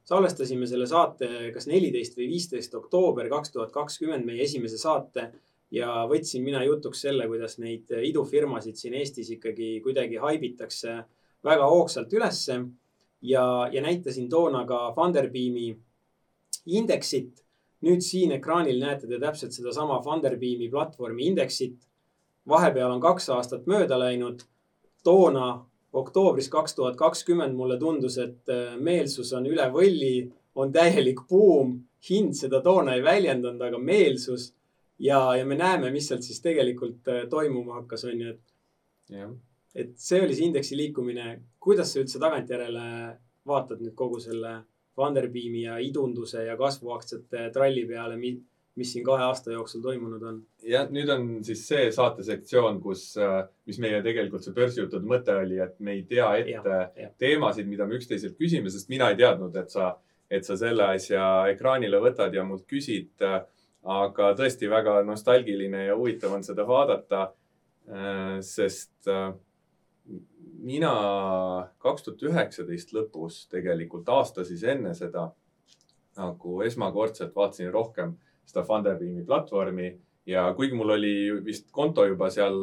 salvestasime selle saate kas neliteist või viisteist oktoober kaks tuhat kakskümmend, meie esimese saate ja võtsin mina jutuks selle, kuidas neid idufirmasid siin Eestis ikkagi kuidagi haibitakse väga hoogsalt ülesse ja, ja näitasin toona ka Funderbeami indeksit. nüüd siin ekraanil näete te täpselt sedasama Funderbeami platvormi indeksit. vahepeal on kaks aastat mööda läinud. toona oktoobris kaks tuhat kakskümmend mulle tundus, et äh, meelsus on üle võlli, on täielik buum. hind seda toona ei väljendanud, aga meelsus ja, ja me näeme, mis sealt siis tegelikult äh, toimuma hakkas, on ju, et yeah et see oli see indeksi liikumine. kuidas sa üldse tagantjärele vaatad nüüd kogu selle Funderbeami ja idunduse ja kasvuaktsiate tralli peale, mis siin kahe aasta jooksul toimunud on? jah, nüüd on siis see saatesektsioon, kus, äh, mis meie tegelikult see börsijuttude mõte oli, et me ei tea ette ja, ja. teemasid, mida me üksteiselt küsime, sest mina ei teadnud, et sa, et sa selle asja ekraanile võtad ja mult küsid. aga tõesti väga nostalgiline ja huvitav on seda vaadata. Äh, sest äh, mina kaks tuhat üheksateist lõpus tegelikult aasta siis enne seda nagu esmakordselt vaatasin rohkem seda Funderbeami platvormi. Ja kuigi mul oli vist konto juba seal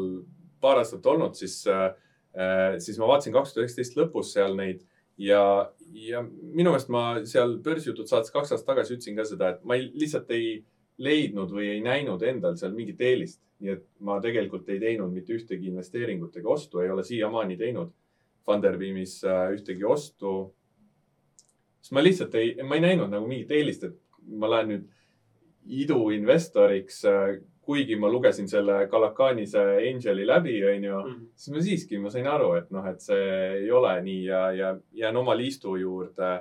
paar aastat olnud, siis äh,, siis ma vaatasin kaks tuhat üheksateist lõpus seal neid. Ja, ja minu meelest ma seal börsijutud saates kaks aastat tagasi ütlesin ka seda, et ma ei, lihtsalt ei leidnud või ei näinud endal seal mingit eelist. Nii et ma tegelikult ei teinud mitte ühtegi investeeringut ega ostu, ei ole siiamaani teinud Funderbeamis äh, ühtegi ostu. sest ma lihtsalt ei, ma ei näinud nagu mingit eelist, et ma lähen nüüd iduinvestoriks, äh, kuigi ma lugesin selle Kalakanise Angeli läbi, onju mm, -hmm. siis ma siiski, ma sain aru, et noh, et see ei ole nii ja, ja jään oma liistu juurde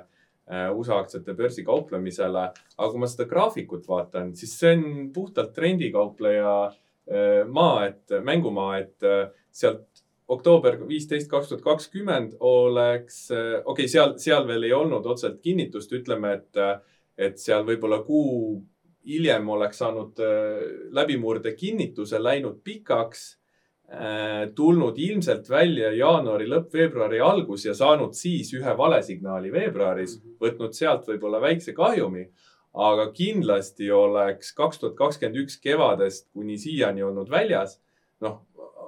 USA aktsiate börsi kauplemisele. aga kui ma seda graafikut vaatan, siis see on puhtalt trendikaupleja maa, et mängumaa, et sealt oktoober viisteist, kaks tuhat kakskümmend oleks, okei okay,, seal, seal veel ei olnud otseselt kinnitust, ütleme, et, et seal võib-olla kuu hiljem oleks saanud läbimurde kinnituse, läinud pikaks Äh, tulnud ilmselt välja jaanuari lõpp, veebruari algus ja saanud siis ühe valesignaali veebruaris, mhm. võtnud sealt võib-olla väikse kahjumi. aga kindlasti oleks kaks tuhat kakskümmend üks kevadest kuni siiani olnud väljas. noh,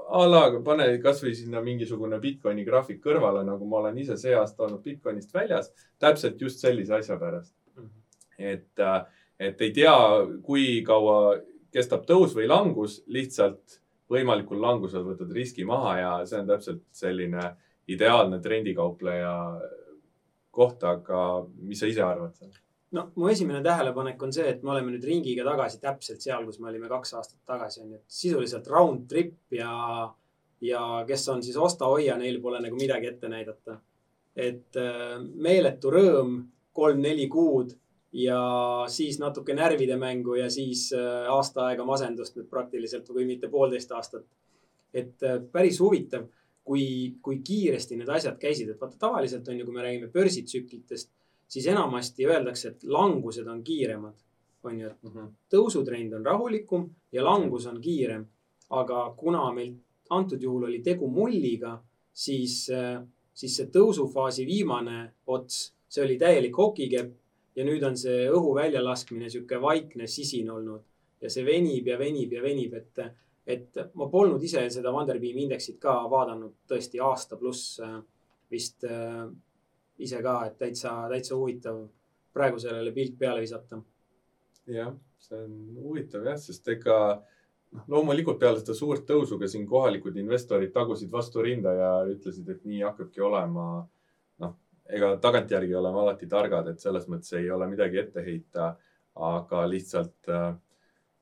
a la pane kasvõi sinna mingisugune Bitcoini graafik kõrvale, nagu ma olen ise see aasta olnud Bitcoinist väljas, täpselt just sellise asja pärast. Mhm. et, äh, et ei tea, kui kaua kestab tõus või langus, lihtsalt võimalikul langusel võtad riski maha ja see on täpselt selline ideaalne trendikaupleja koht, aga mis sa ise arvad seal? no mu esimene tähelepanek on see, et me oleme nüüd ringiga tagasi täpselt seal, kus me olime kaks aastat tagasi, on ju, et sisuliselt round trip ja, ja kes on siis osta-hoia, neil pole nagu midagi ette näidata. et äh, meeletu rõõm, kolm-neli kuud ja siis natuke närvide mängu ja siis äh, aasta aega masendust nüüd praktiliselt, kui mitte poolteist aastat. et äh, päris huvitav, kui, kui kiiresti need asjad käisid, et vaata tavaliselt on ju, kui me räägime börsitsüklitest, siis enamasti öeldakse, et langused on kiiremad, on ju, et mm -hmm. tõusutrend on rahulikum ja langus on kiirem. aga kuna meil antud juhul oli tegu mulliga, siis, äh, siis see tõusufaasi viimane ots, see oli täielik hokikepp ja nüüd on see õhu väljalaskmine sihuke vaikne sisin olnud ja see venib ja venib ja venib, et, et ma polnud ise seda Vanderbeami indeksit ka vaadanud tõesti aasta pluss äh, vist äh, ise ka, et täitsa, täitsa huvitav praegu sellele pilk peale visata. jah, see on huvitav jah, sest ega noh, loomulikult peale seda suurt tõusu ka siin kohalikud investorid tagusid vastu rinda ja ütlesid, et nii hakkabki olema ega tagantjärgi oleme alati targad, et selles mõttes ei ole midagi ette heita. aga lihtsalt äh,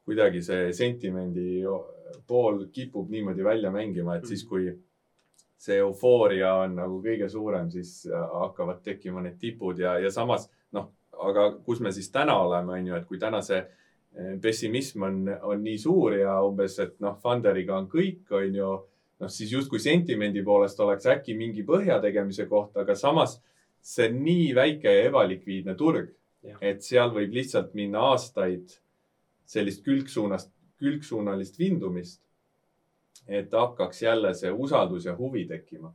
kuidagi see sentimendi pool kipub niimoodi välja mängima, et siis, kui see eufooria on nagu kõige suurem, siis äh, hakkavad tekkima need tipud ja, ja samas noh, aga kus me siis täna oleme, on ju, et kui täna see äh, pessimism on, on nii suur ja umbes, et noh, Funderiga on kõik, on ju, noh, siis justkui sentimendi poolest oleks äkki mingi põhja tegemise koht, aga samas see on nii väike ja ebalikviidne turg, et seal võib lihtsalt minna aastaid sellist külgsuunast, külgsuunalist vindumist. et hakkaks jälle see usaldus ja huvi tekkima.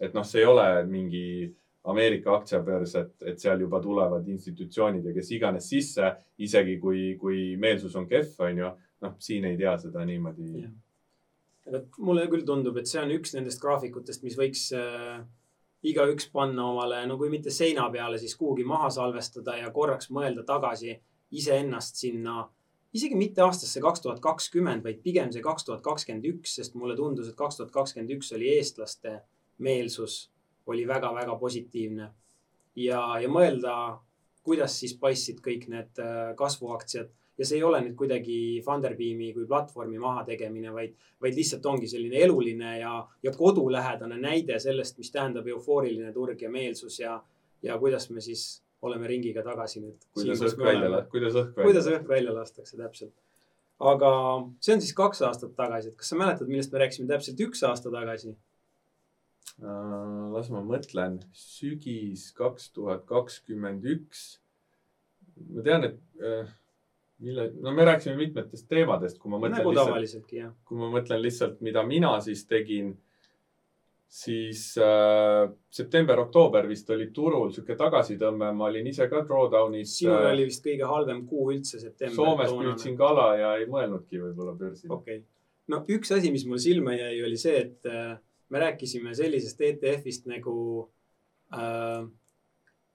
et noh, see ei ole mingi Ameerika aktsiabörs, et, et seal juba tulevad institutsioonid ja kes iganes sisse, isegi kui, kui meelsus on kehv, on ju. noh, siin ei tea seda niimoodi. aga mulle küll tundub, et see on üks nendest graafikutest, mis võiks äh igaüks panna omale, no kui mitte seina peale, siis kuhugi maha salvestada ja korraks mõelda tagasi iseennast sinna, isegi mitte aastasse kaks tuhat kakskümmend, vaid pigem see kaks tuhat kakskümmend üks, sest mulle tundus, et kaks tuhat kakskümmend üks oli eestlaste meelsus oli väga-väga positiivne. ja, ja mõelda, kuidas siis paistsid kõik need äh, kasvuaktsiad ja see ei ole nüüd kuidagi Funderbeami kui platvormi mahategemine, vaid, vaid lihtsalt ongi selline eluline ja, ja kodulähedane näide sellest, mis tähendab eufooriline turg ja meelsus ja, ja kuidas me siis oleme ringiga tagasi nüüd. kuidas õhk välja, kuidas õhk välja. kuidas õhk välja lastakse, täpselt. aga see on siis kaks aastat tagasi, et kas sa mäletad, millest me rääkisime täpselt üks aasta tagasi? Äh, las ma mõtlen, sügis kaks tuhat kakskümmend üks. ma tean, et äh, mille, no me rääkisime mitmetest teemadest, kui ma mõtlen nagu tavaliseltki, jah. kui ma mõtlen lihtsalt, mida mina siis tegin, siis äh, september-oktoober vist oli turul sihuke tagasitõmme, ma olin ise ka drawdown'is. sinul äh, oli vist kõige halvem kuu üldse september. Soomes püüdsin kala ja ei mõelnudki võib-olla börsil. okei okay., no üks asi, mis mul silma jäi, oli see, et äh, me rääkisime sellisest ETF-ist nagu äh,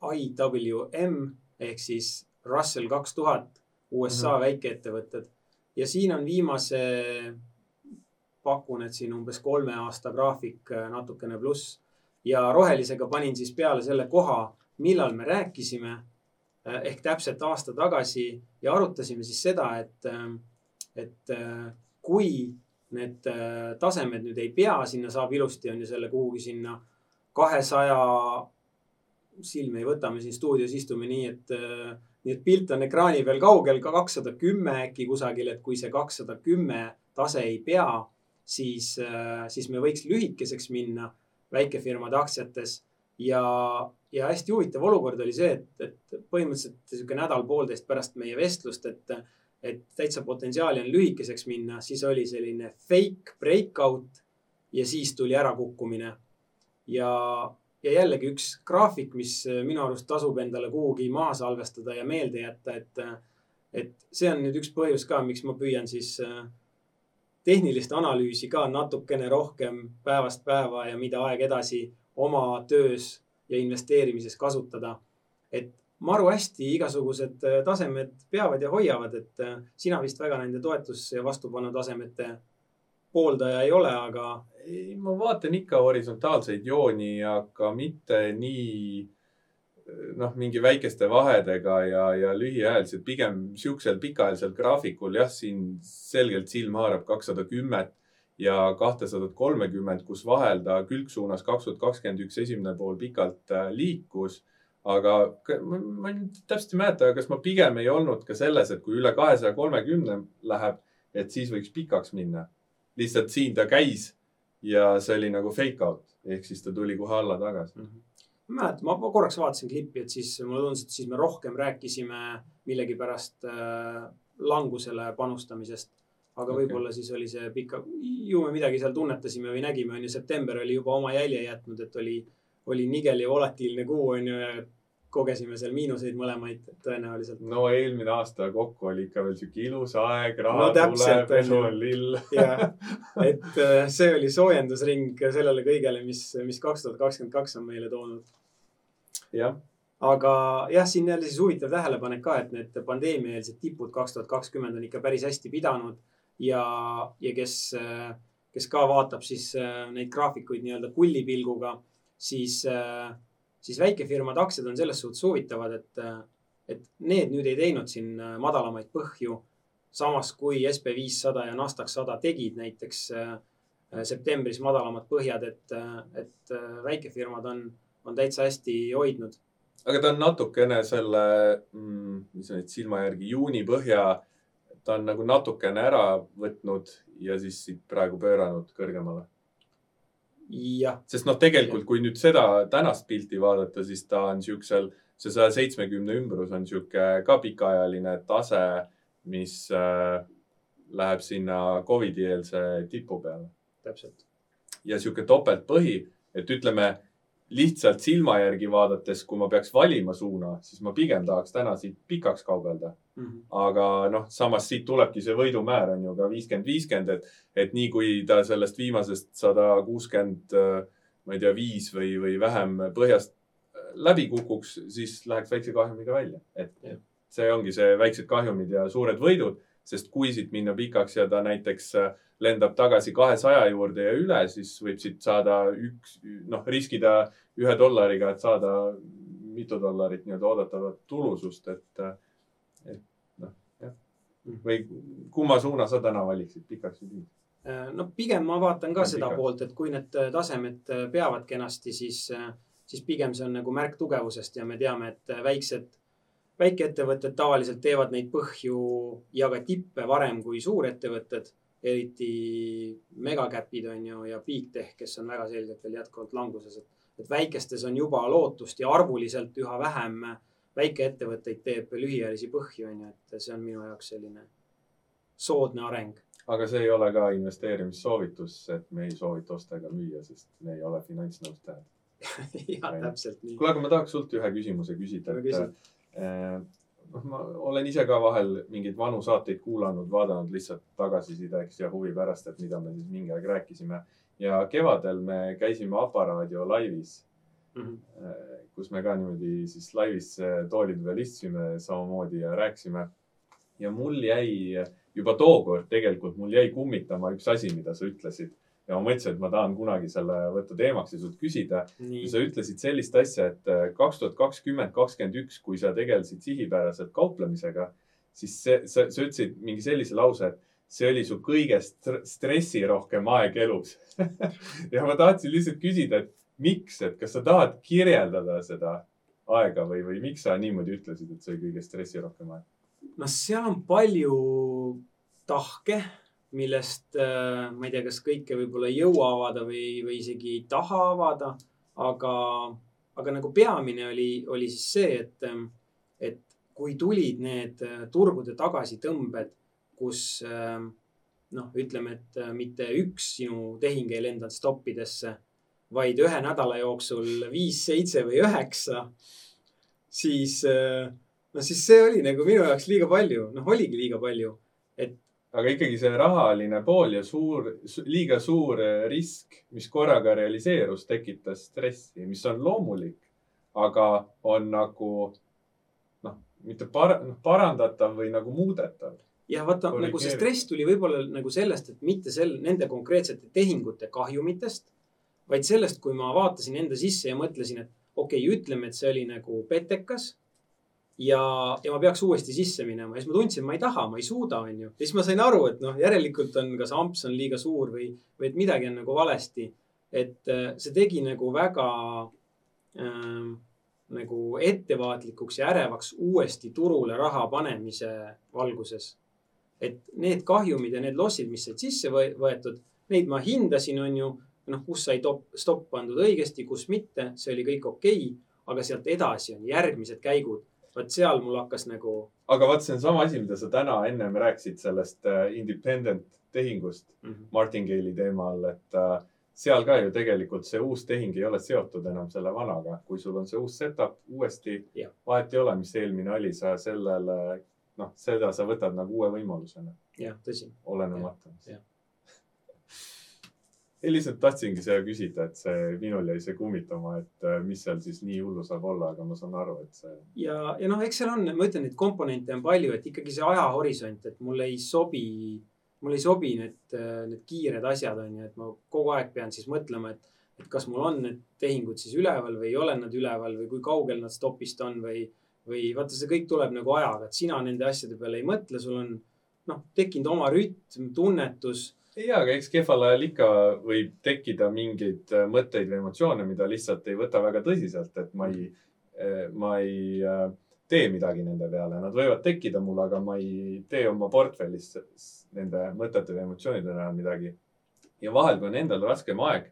IWM ehk siis Russell kaks tuhat USA mm -hmm. väikeettevõtted ja siin on viimase, pakun, et siin umbes kolme aasta graafik äh, natukene pluss ja rohelisega panin siis peale selle koha, millal me rääkisime äh, ehk täpselt aasta tagasi ja arutasime siis seda, et, äh, et kui need tasemed nüüd ei pea, sinna saab ilusti, on ju selle kuhugi sinna kahesaja silme ei võta, me siin stuudios istume nii, et nii et pilt on ekraani peal kaugel ka kakssada kümme äkki kusagil, et kui see kakssada kümme tase ei pea, siis, äh, siis me võiks lühikeseks minna väikefirmade aktsiates. ja, ja hästi huvitav olukord oli see, et, et põhimõtteliselt sihuke nädal-poolteist pärast meie vestlust, et, et täitsa potentsiaali on lühikeseks minna, siis oli selline fake breakout ja siis tuli ärakukkumine. ja, ja jällegi üks graafik, mis äh, minu arust tasub endale kuhugi maha salvestada ja meelde jätta, et, äh, et see on nüüd üks põhjus ka, miks ma püüan siis äh, tehnilist analüüsi ka natukene rohkem päevast päeva ja mida aeg edasi oma töös ja investeerimises kasutada. et maru hästi igasugused tasemed peavad ja hoiavad, et sina vist väga nende toetus- ja vastupanutasemete pooldaja ei ole, aga ei, ma vaatan ikka horisontaalseid jooni, aga mitte nii noh, mingi väikeste vahedega ja, ja lühiajaliselt, pigem siuksel pikaajalisel graafikul jah, siin selgelt silm haarab kakssada kümmet ja kahtesadat kolmekümmet, kus vahel ta külgsuunas kaks tuhat kakskümmend üks esimene pool pikalt äh, liikus. aga ma, ma nüüd täpselt ei mäleta, kas ma pigem ei olnud ka selles, et kui üle kahesaja kolmekümne läheb, et siis võiks pikaks minna. Lihtsalt siin ta käis ja see oli nagu fake out ehk siis ta tuli kohe alla tagasi mm. -hmm ma mäletan, ma korraks vaatasin klippi, et siis mulle tundus, et siis me rohkem rääkisime millegipärast äh, langusele panustamisest. aga okay. võib-olla siis oli see pika, ju me midagi seal tunnetasime või nägime, on ju, september oli juba oma jälje jätnud, et oli, oli nigel ja volatiilne kuu, on ju, ja kogesime seal miinuseid mõlemaid tõenäoliselt. no eelmine aasta kokku oli ikka veel sihuke ilus aeg, raha no, tuleb, pesu on lill. jah, et äh, see oli soojendusring sellele kõigele, mis, mis kaks tuhat kakskümmend kaks on meile toonud. jah. aga jah, siin jälle siis huvitav tähelepanek ka, et need pandeemiaeelsed tipud kaks tuhat kakskümmend on ikka päris hästi pidanud ja, ja kes, kes ka vaatab siis äh, neid graafikuid nii-öelda kullipilguga, siis äh, siis väikefirmade aktsiad on selles suhtes huvitavad, et, et need nüüd ei teinud siin äh, madalamaid põhju. samas kui SB viissada ja Nasdaq sada tegid näiteks äh, septembris madalamad põhjad, et, et äh, väikefirmad on, on täitsa hästi hoidnud. aga ta on natukene selle mm,, mis on nüüd silma järgi juuni põhja, ta on nagu natukene ära võtnud ja siis siit praegu pööranud kõrgemale sest noh, tegelikult, kui nüüd seda tänast pilti vaadata, siis ta on siuksel, see saja seitsmekümne ümbrus on sihuke ka pikaajaline tase, mis äh, läheb sinna Covidi eelse tipu peale. täpselt. ja sihuke topeltpõhi, et ütleme lihtsalt silma järgi vaadates, kui ma peaks valima suuna, siis ma pigem tahaks täna siit pikaks kaubelda mm. -hmm. aga noh, samas siit tulebki see võidumäär on ju ka viiskümmend, viiskümmend, et, et nii kui ta sellest viimasest sada kuuskümmend, ma ei tea, viis või, või vähem põhjast läbi kukuks, siis läheks väikse kahjumiga välja, et see ongi see väiksed kahjumid ja suured võidud, sest kui siit minna pikaks ja ta näiteks äh, lendab tagasi kahesaja juurde ja üle, siis võib siit saada üks, noh, riskida ühe dollariga, et saada mitu dollarit nii-öelda oodatavat tulusust, et, et noh, jah. või kumma suuna sa täna valiksid, pikaks või lühikeseks? no pigem ma vaatan ka seda pikaks. poolt, et kui need tasemed peavad kenasti, siis, siis pigem see on nagu märk tugevusest ja me teame, et väiksed, väikeettevõtted tavaliselt teevad neid põhju ja ka tippe varem kui suurettevõtted eriti megakäpid on ju ja big tech, kes on väga selgelt veel jätkuvalt languses, et, et väikestes on juba lootust ja arvuliselt üha vähem väikeettevõtteid teeb lühiajalisi põhju, on ju, et see on minu jaoks selline soodne areng. aga see ei ole ka investeerimissoovitus, et me ei soovita osta ega müüa, sest me ei ole finantsnõustajad jah, täpselt nii. kuule, aga ma tahaks sult ühe küsimuse küsida, et noh, ma olen ise ka vahel mingeid vanu saateid kuulanud, vaadanud lihtsalt tagasisideks ja huvi pärast, et mida me siis mingi aeg rääkisime. ja kevadel me käisime Aparaadio laivis mm, -hmm. kus me ka niimoodi siis laivis toolide peal istusime samamoodi ja rääkisime. ja mul jäi juba tookord tegelikult, mul jäi kummitama üks asi, mida sa ütlesid ja ma mõtlesin, et ma tahan kunagi selle võtta teemaks ja sult küsida. sa ütlesid sellist asja, et äh, kaks tuhat kakskümmend, kakskümmend üks, kui sa tegelesid sihipäraselt kauplemisega, siis see, sa, sa ütlesid mingi sellise lause, et see oli su kõige stressirohkem aeg elus ja ma tahtsin lihtsalt küsida, et miks, et kas sa tahad kirjeldada seda aega või, või miks sa niimoodi ütlesid, et see oli kõige stressirohkem aeg? noh, seal on palju tahke, millest äh, ma ei tea, kas kõike võib-olla ei jõua avada või, või isegi ei taha avada. aga, aga nagu peamine oli, oli siis see, et, et kui tulid need äh, turgude tagasitõmbed, kus äh, noh, ütleme, et äh, mitte üks sinu tehing ei lendanud stoppidesse, vaid ühe nädala jooksul viis, seitse või üheksa, siis äh, no siis see oli nagu minu jaoks liiga palju, noh, oligi liiga palju. Aga ikkagi see rahaline pool ja suur, liiga suur eh, risk, mis korraga realiseerus, tekitas stressi, mis on loomulik, aga on nagu noh, mitte par-, noh parandatav või nagu muudetav. ja vaata, nagu see stress tuli võib-olla nagu sellest, et mitte sel, nende konkreetsete tehingute kahjumitest, vaid sellest, kui ma vaatasin enda sisse ja mõtlesin, et okei okay,, ütleme, et see oli nagu petekas. ja, ja ma peaks uuesti sisse minema ja siis ma tundsin, ma ei taha, ma ei suuda, onju. ja siis ma sain aru, et noh, järelikult on kas amps on liiga suur või, või et midagi on nagu valesti. et äh, see tegi nagu väga ähm, nagu ettevaatlikuks ja ärevaks uuesti turule raha panemise valguses. et need kahjumid ja need lossid, mis said sisse võe- võetud, neid ma hindasin, on ju. noh, kus sai top, stopp pandud õigesti, kus mitte, see oli kõik okei okay,. aga sealt edasi on järgmised käigud. Vot seal mul hakkas nagu, aga vaat see on sama asi, mida sa täna ennem rääkisid sellest äh, independent tehingust Martingale'i teemal, et äh, seal ka ju tegelikult see uus tehing ei ole seotud enam selle vanaga. kui sul on see uus setup uuesti Jah., vahet ei ole, mis eelmine oli, sa sellele, noh, seda sa võtad nagu uue võimalusena, jah, tõsi. olenemata Jah.. ei, lihtsalt tahtsingi seda küsida, et see, minul jäi see kummitama, et äh, mis seal siis nii hullu saab olla, aga ma saan aru, et see ja, ja noh, eks seal on, ma ütlen, neid komponente on palju, et ikkagi see ajahorisont, et mulle ei sobi, mulle ei sobi need, need kiired asjad on ju, et ma kogu aeg pean siis mõtlema, et, et kas mul on need tehingud siis üleval või ei ole nad üleval või kui kaugel nad stopist on või, või vaata, see kõik tuleb nagu ajaga, et sina nende asjade peale ei mõtle, sul on noh, tekkinud oma rütm, tunnetus ei aga eks kehval ajal ikka võib tekkida mingeid äh, mõtteid või emotsioone, mida lihtsalt ei võta väga tõsiselt, et ma ei, ma ei äh, tee midagi nende peale, nad võivad tekkida mul, aga ma ei tee oma portfellis nende mõtete või emotsioonide näol midagi. ja vahel, kui on endal raskem aeg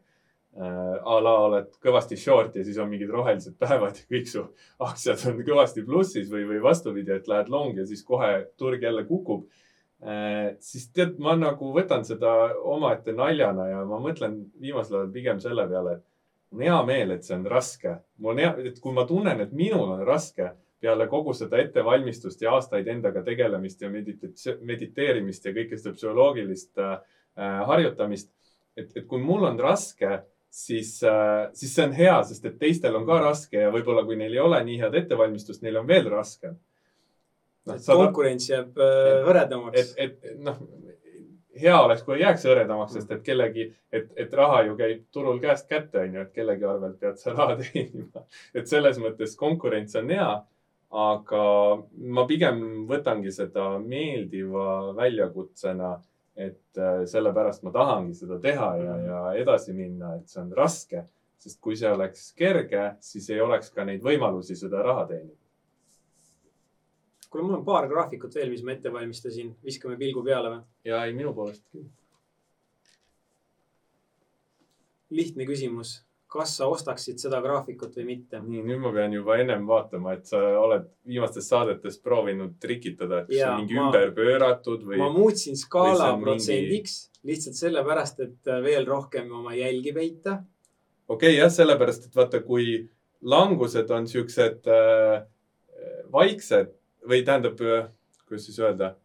äh,, a la oled kõvasti short ja siis on mingid rohelised päevad ja kõik su aktsiad on kõvasti plussis või, või vastupidi, et lähed long ja siis kohe turg jälle kukub Äh, siis tead, ma nagu võtan seda omaette naljana ja ma mõtlen viimasel ajal pigem selle peale, et mul on hea meel, et see on raske. mul on hea, et kui ma tunnen, et minul on raske peale kogu seda ettevalmistust ja aastaid endaga tegelemist ja mediteerimist ja kõike seda psühholoogilist äh, äh, harjutamist, et, et kui mul on raske, siis äh,, siis see on hea, sest et teistel on ka raske ja võib-olla kui neil ei ole nii head ettevalmistust, neil on veel raskem. Noh, et konkurents jääb äh, hõredamaks et, et noh, hea oleks, kui ei jääks hõredamaks, sest et kellegi, et, et raha ju käib turul käest kätte, onju, et kellegi arvelt pead sa raha teenima. et selles mõttes konkurents on hea, aga ma pigem võtangi seda meeldiva väljakutsena, et äh, sellepärast ma tahangi seda teha ja, ja edasi minna, et see on raske, sest kui see oleks kerge, siis ei oleks ka neid võimalusi seda raha teenida. kuule, mul on paar graafikut veel, mis ma ette valmistasin, viskame pilgu peale või? ja ei, minu poolest küll. lihtne küsimus, kas sa ostaksid seda graafikut või mitte? nii, nüüd ma pean juba ennem vaatama, et sa oled viimastes saadetes proovinud trikitada, et kas see Jaa, on mingi ma- ümber pööratud või ma? muutsin skaala on mingi- protsendiks lihtsalt sellepärast, et äh, veel rohkem oma jälgi peita. okei okay, jah, sellepärast, et vaata, kui langused on siuksed äh, vaiksed või tähendab, kuidas siis öelda.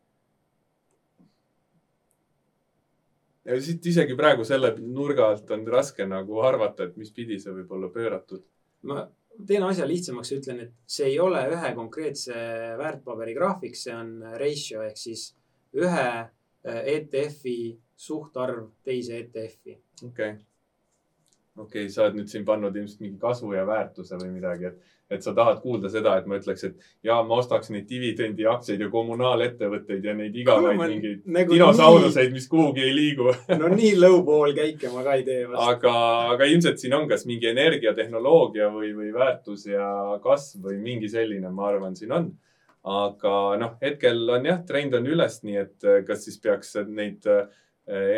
ja siit isegi praegu selle nurga alt on raske nagu arvata, et mis pidi see võib olla pööratud. ma teen asja lihtsamaks ja ütlen, et see ei ole ühe konkreetse väärtpaberi graafik, see on ratio ehk siis ühe äh, ETF-i suhtarv teise ETF-i. okei okay.. Okei okay,, sa oled nüüd siin pannud ilmselt mingi kasvu ja väärtuse või midagi, et, et sa tahad kuulda seda, et ma ütleks, et ja ma ostaks neid dividendiaktsiaid ja kommunaalettevõtteid ja neid igavaid ma mingeid nagu dinosauruseid, mis kuhugi ei liigu no nii low-ball käike ma ka ei tee vast. aga, aga ilmselt siin on kas mingi energiatehnoloogia või, või väärtus ja kasv või mingi selline, ma arvan, siin on. aga noh, hetkel on jah, trend on üles, nii et äh, kas siis peaks neid äh,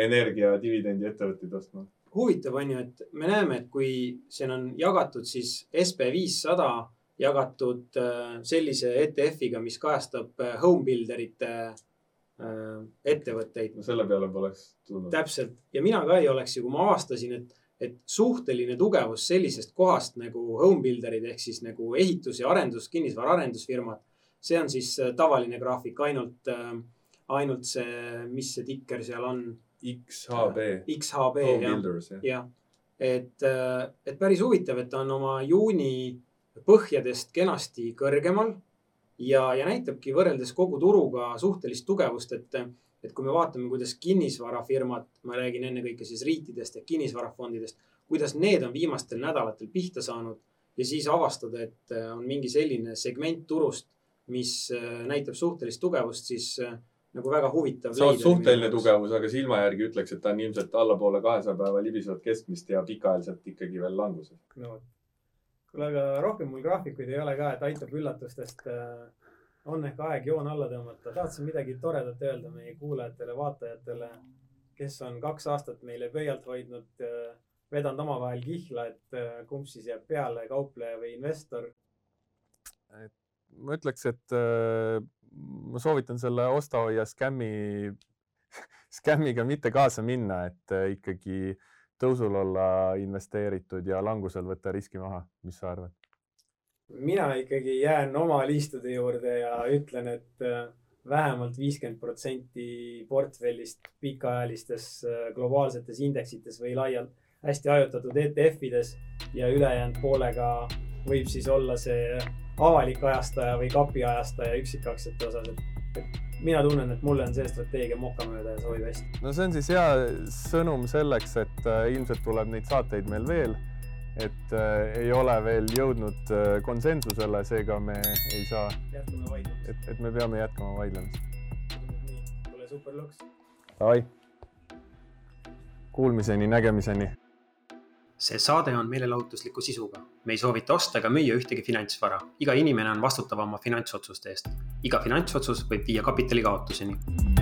energia dividendi ettevõtteid ostma? Huvitav on ju, et me näeme, et kui siin on jagatud siis SB viissada jagatud äh, sellise ETF-iga, mis kajastab äh, home builderite äh, ettevõtteid. no selle peale poleks tulnud. täpselt ja mina ka ei oleks ju, kui ma avastasin, et, et suhteline tugevus sellisest kohast nagu home builder'id ehk siis nagu ehitus ja arendus, kinnisvara arendusfirmad. see on siis tavaline graafik, ainult, ainult see, mis see tikker seal on, XHB, XHB jah. Jah. et, et päris huvitav, et ta on oma juuni põhjadest kenasti kõrgemal ja, ja näitabki võrreldes kogu turuga suhtelist tugevust, et, et kui me vaatame, kuidas kinnisvarafirmad, ma räägin ennekõike siis riitidest ja kinnisvarafondidest, kuidas need on viimastel nädalatel pihta saanud ja siis avastada, et on mingi selline segment turust, mis äh, näitab suhtelist tugevust, siis äh, nagu väga huvitav. see on suhteline. tugevus, aga silma järgi ütleks, et ta on ilmselt allapoole kahesaja päeva libisevat keskmist ja pikaajaliselt ikkagi veel languses. no vot. kuule, aga rohkem mul graafikuid ei ole ka, et aitab üllatustest. on ehk aeg joon alla tõmmata. tahtsin midagi toredat öelda meie kuulajatele, vaatajatele, kes on kaks aastat meile pöialt hoidnud, vedanud omavahel kihla, et äh, kumb siis jääb peale, kaupleja või investor. ma ütleks, et äh, ma soovitan selle osta-hoia skämmi, skämmiga mitte kaasa minna, et äh, ikkagi tõusul olla investeeritud ja langusel võtta riski maha. mis sa arvad? mina ikkagi jään oma liistude juurde ja ütlen, et äh, vähemalt viiskümmend protsenti portfellist pikaajalistes äh, globaalsetes indeksites või laialt hästi hajutatud ETF-ides ja ülejäänud poolega võib siis olla see avalik ajastaja või kapi ajastaja üksikaktsiate osas, et, et mina tunnen, et mulle on see strateegia mokamööda ja sobib hästi. no see on siis hea sõnum selleks, et äh, ilmselt tuleb neid saateid meil veel. et äh, ei ole veel jõudnud äh, konsensusele, seega me ei saa, jätkame vaidlemist. et, et me peame jätkama vaidlemist. nii, kuule super luks. Davai. Kuulmiseni, nägemiseni see saade on meelelahutusliku sisuga. Me ei soovita osta ega müüa ühtegi finantsvara. iga inimene on vastutav oma finantsotsuste eest. iga finantsotsus võib viia kapitali kaotuseni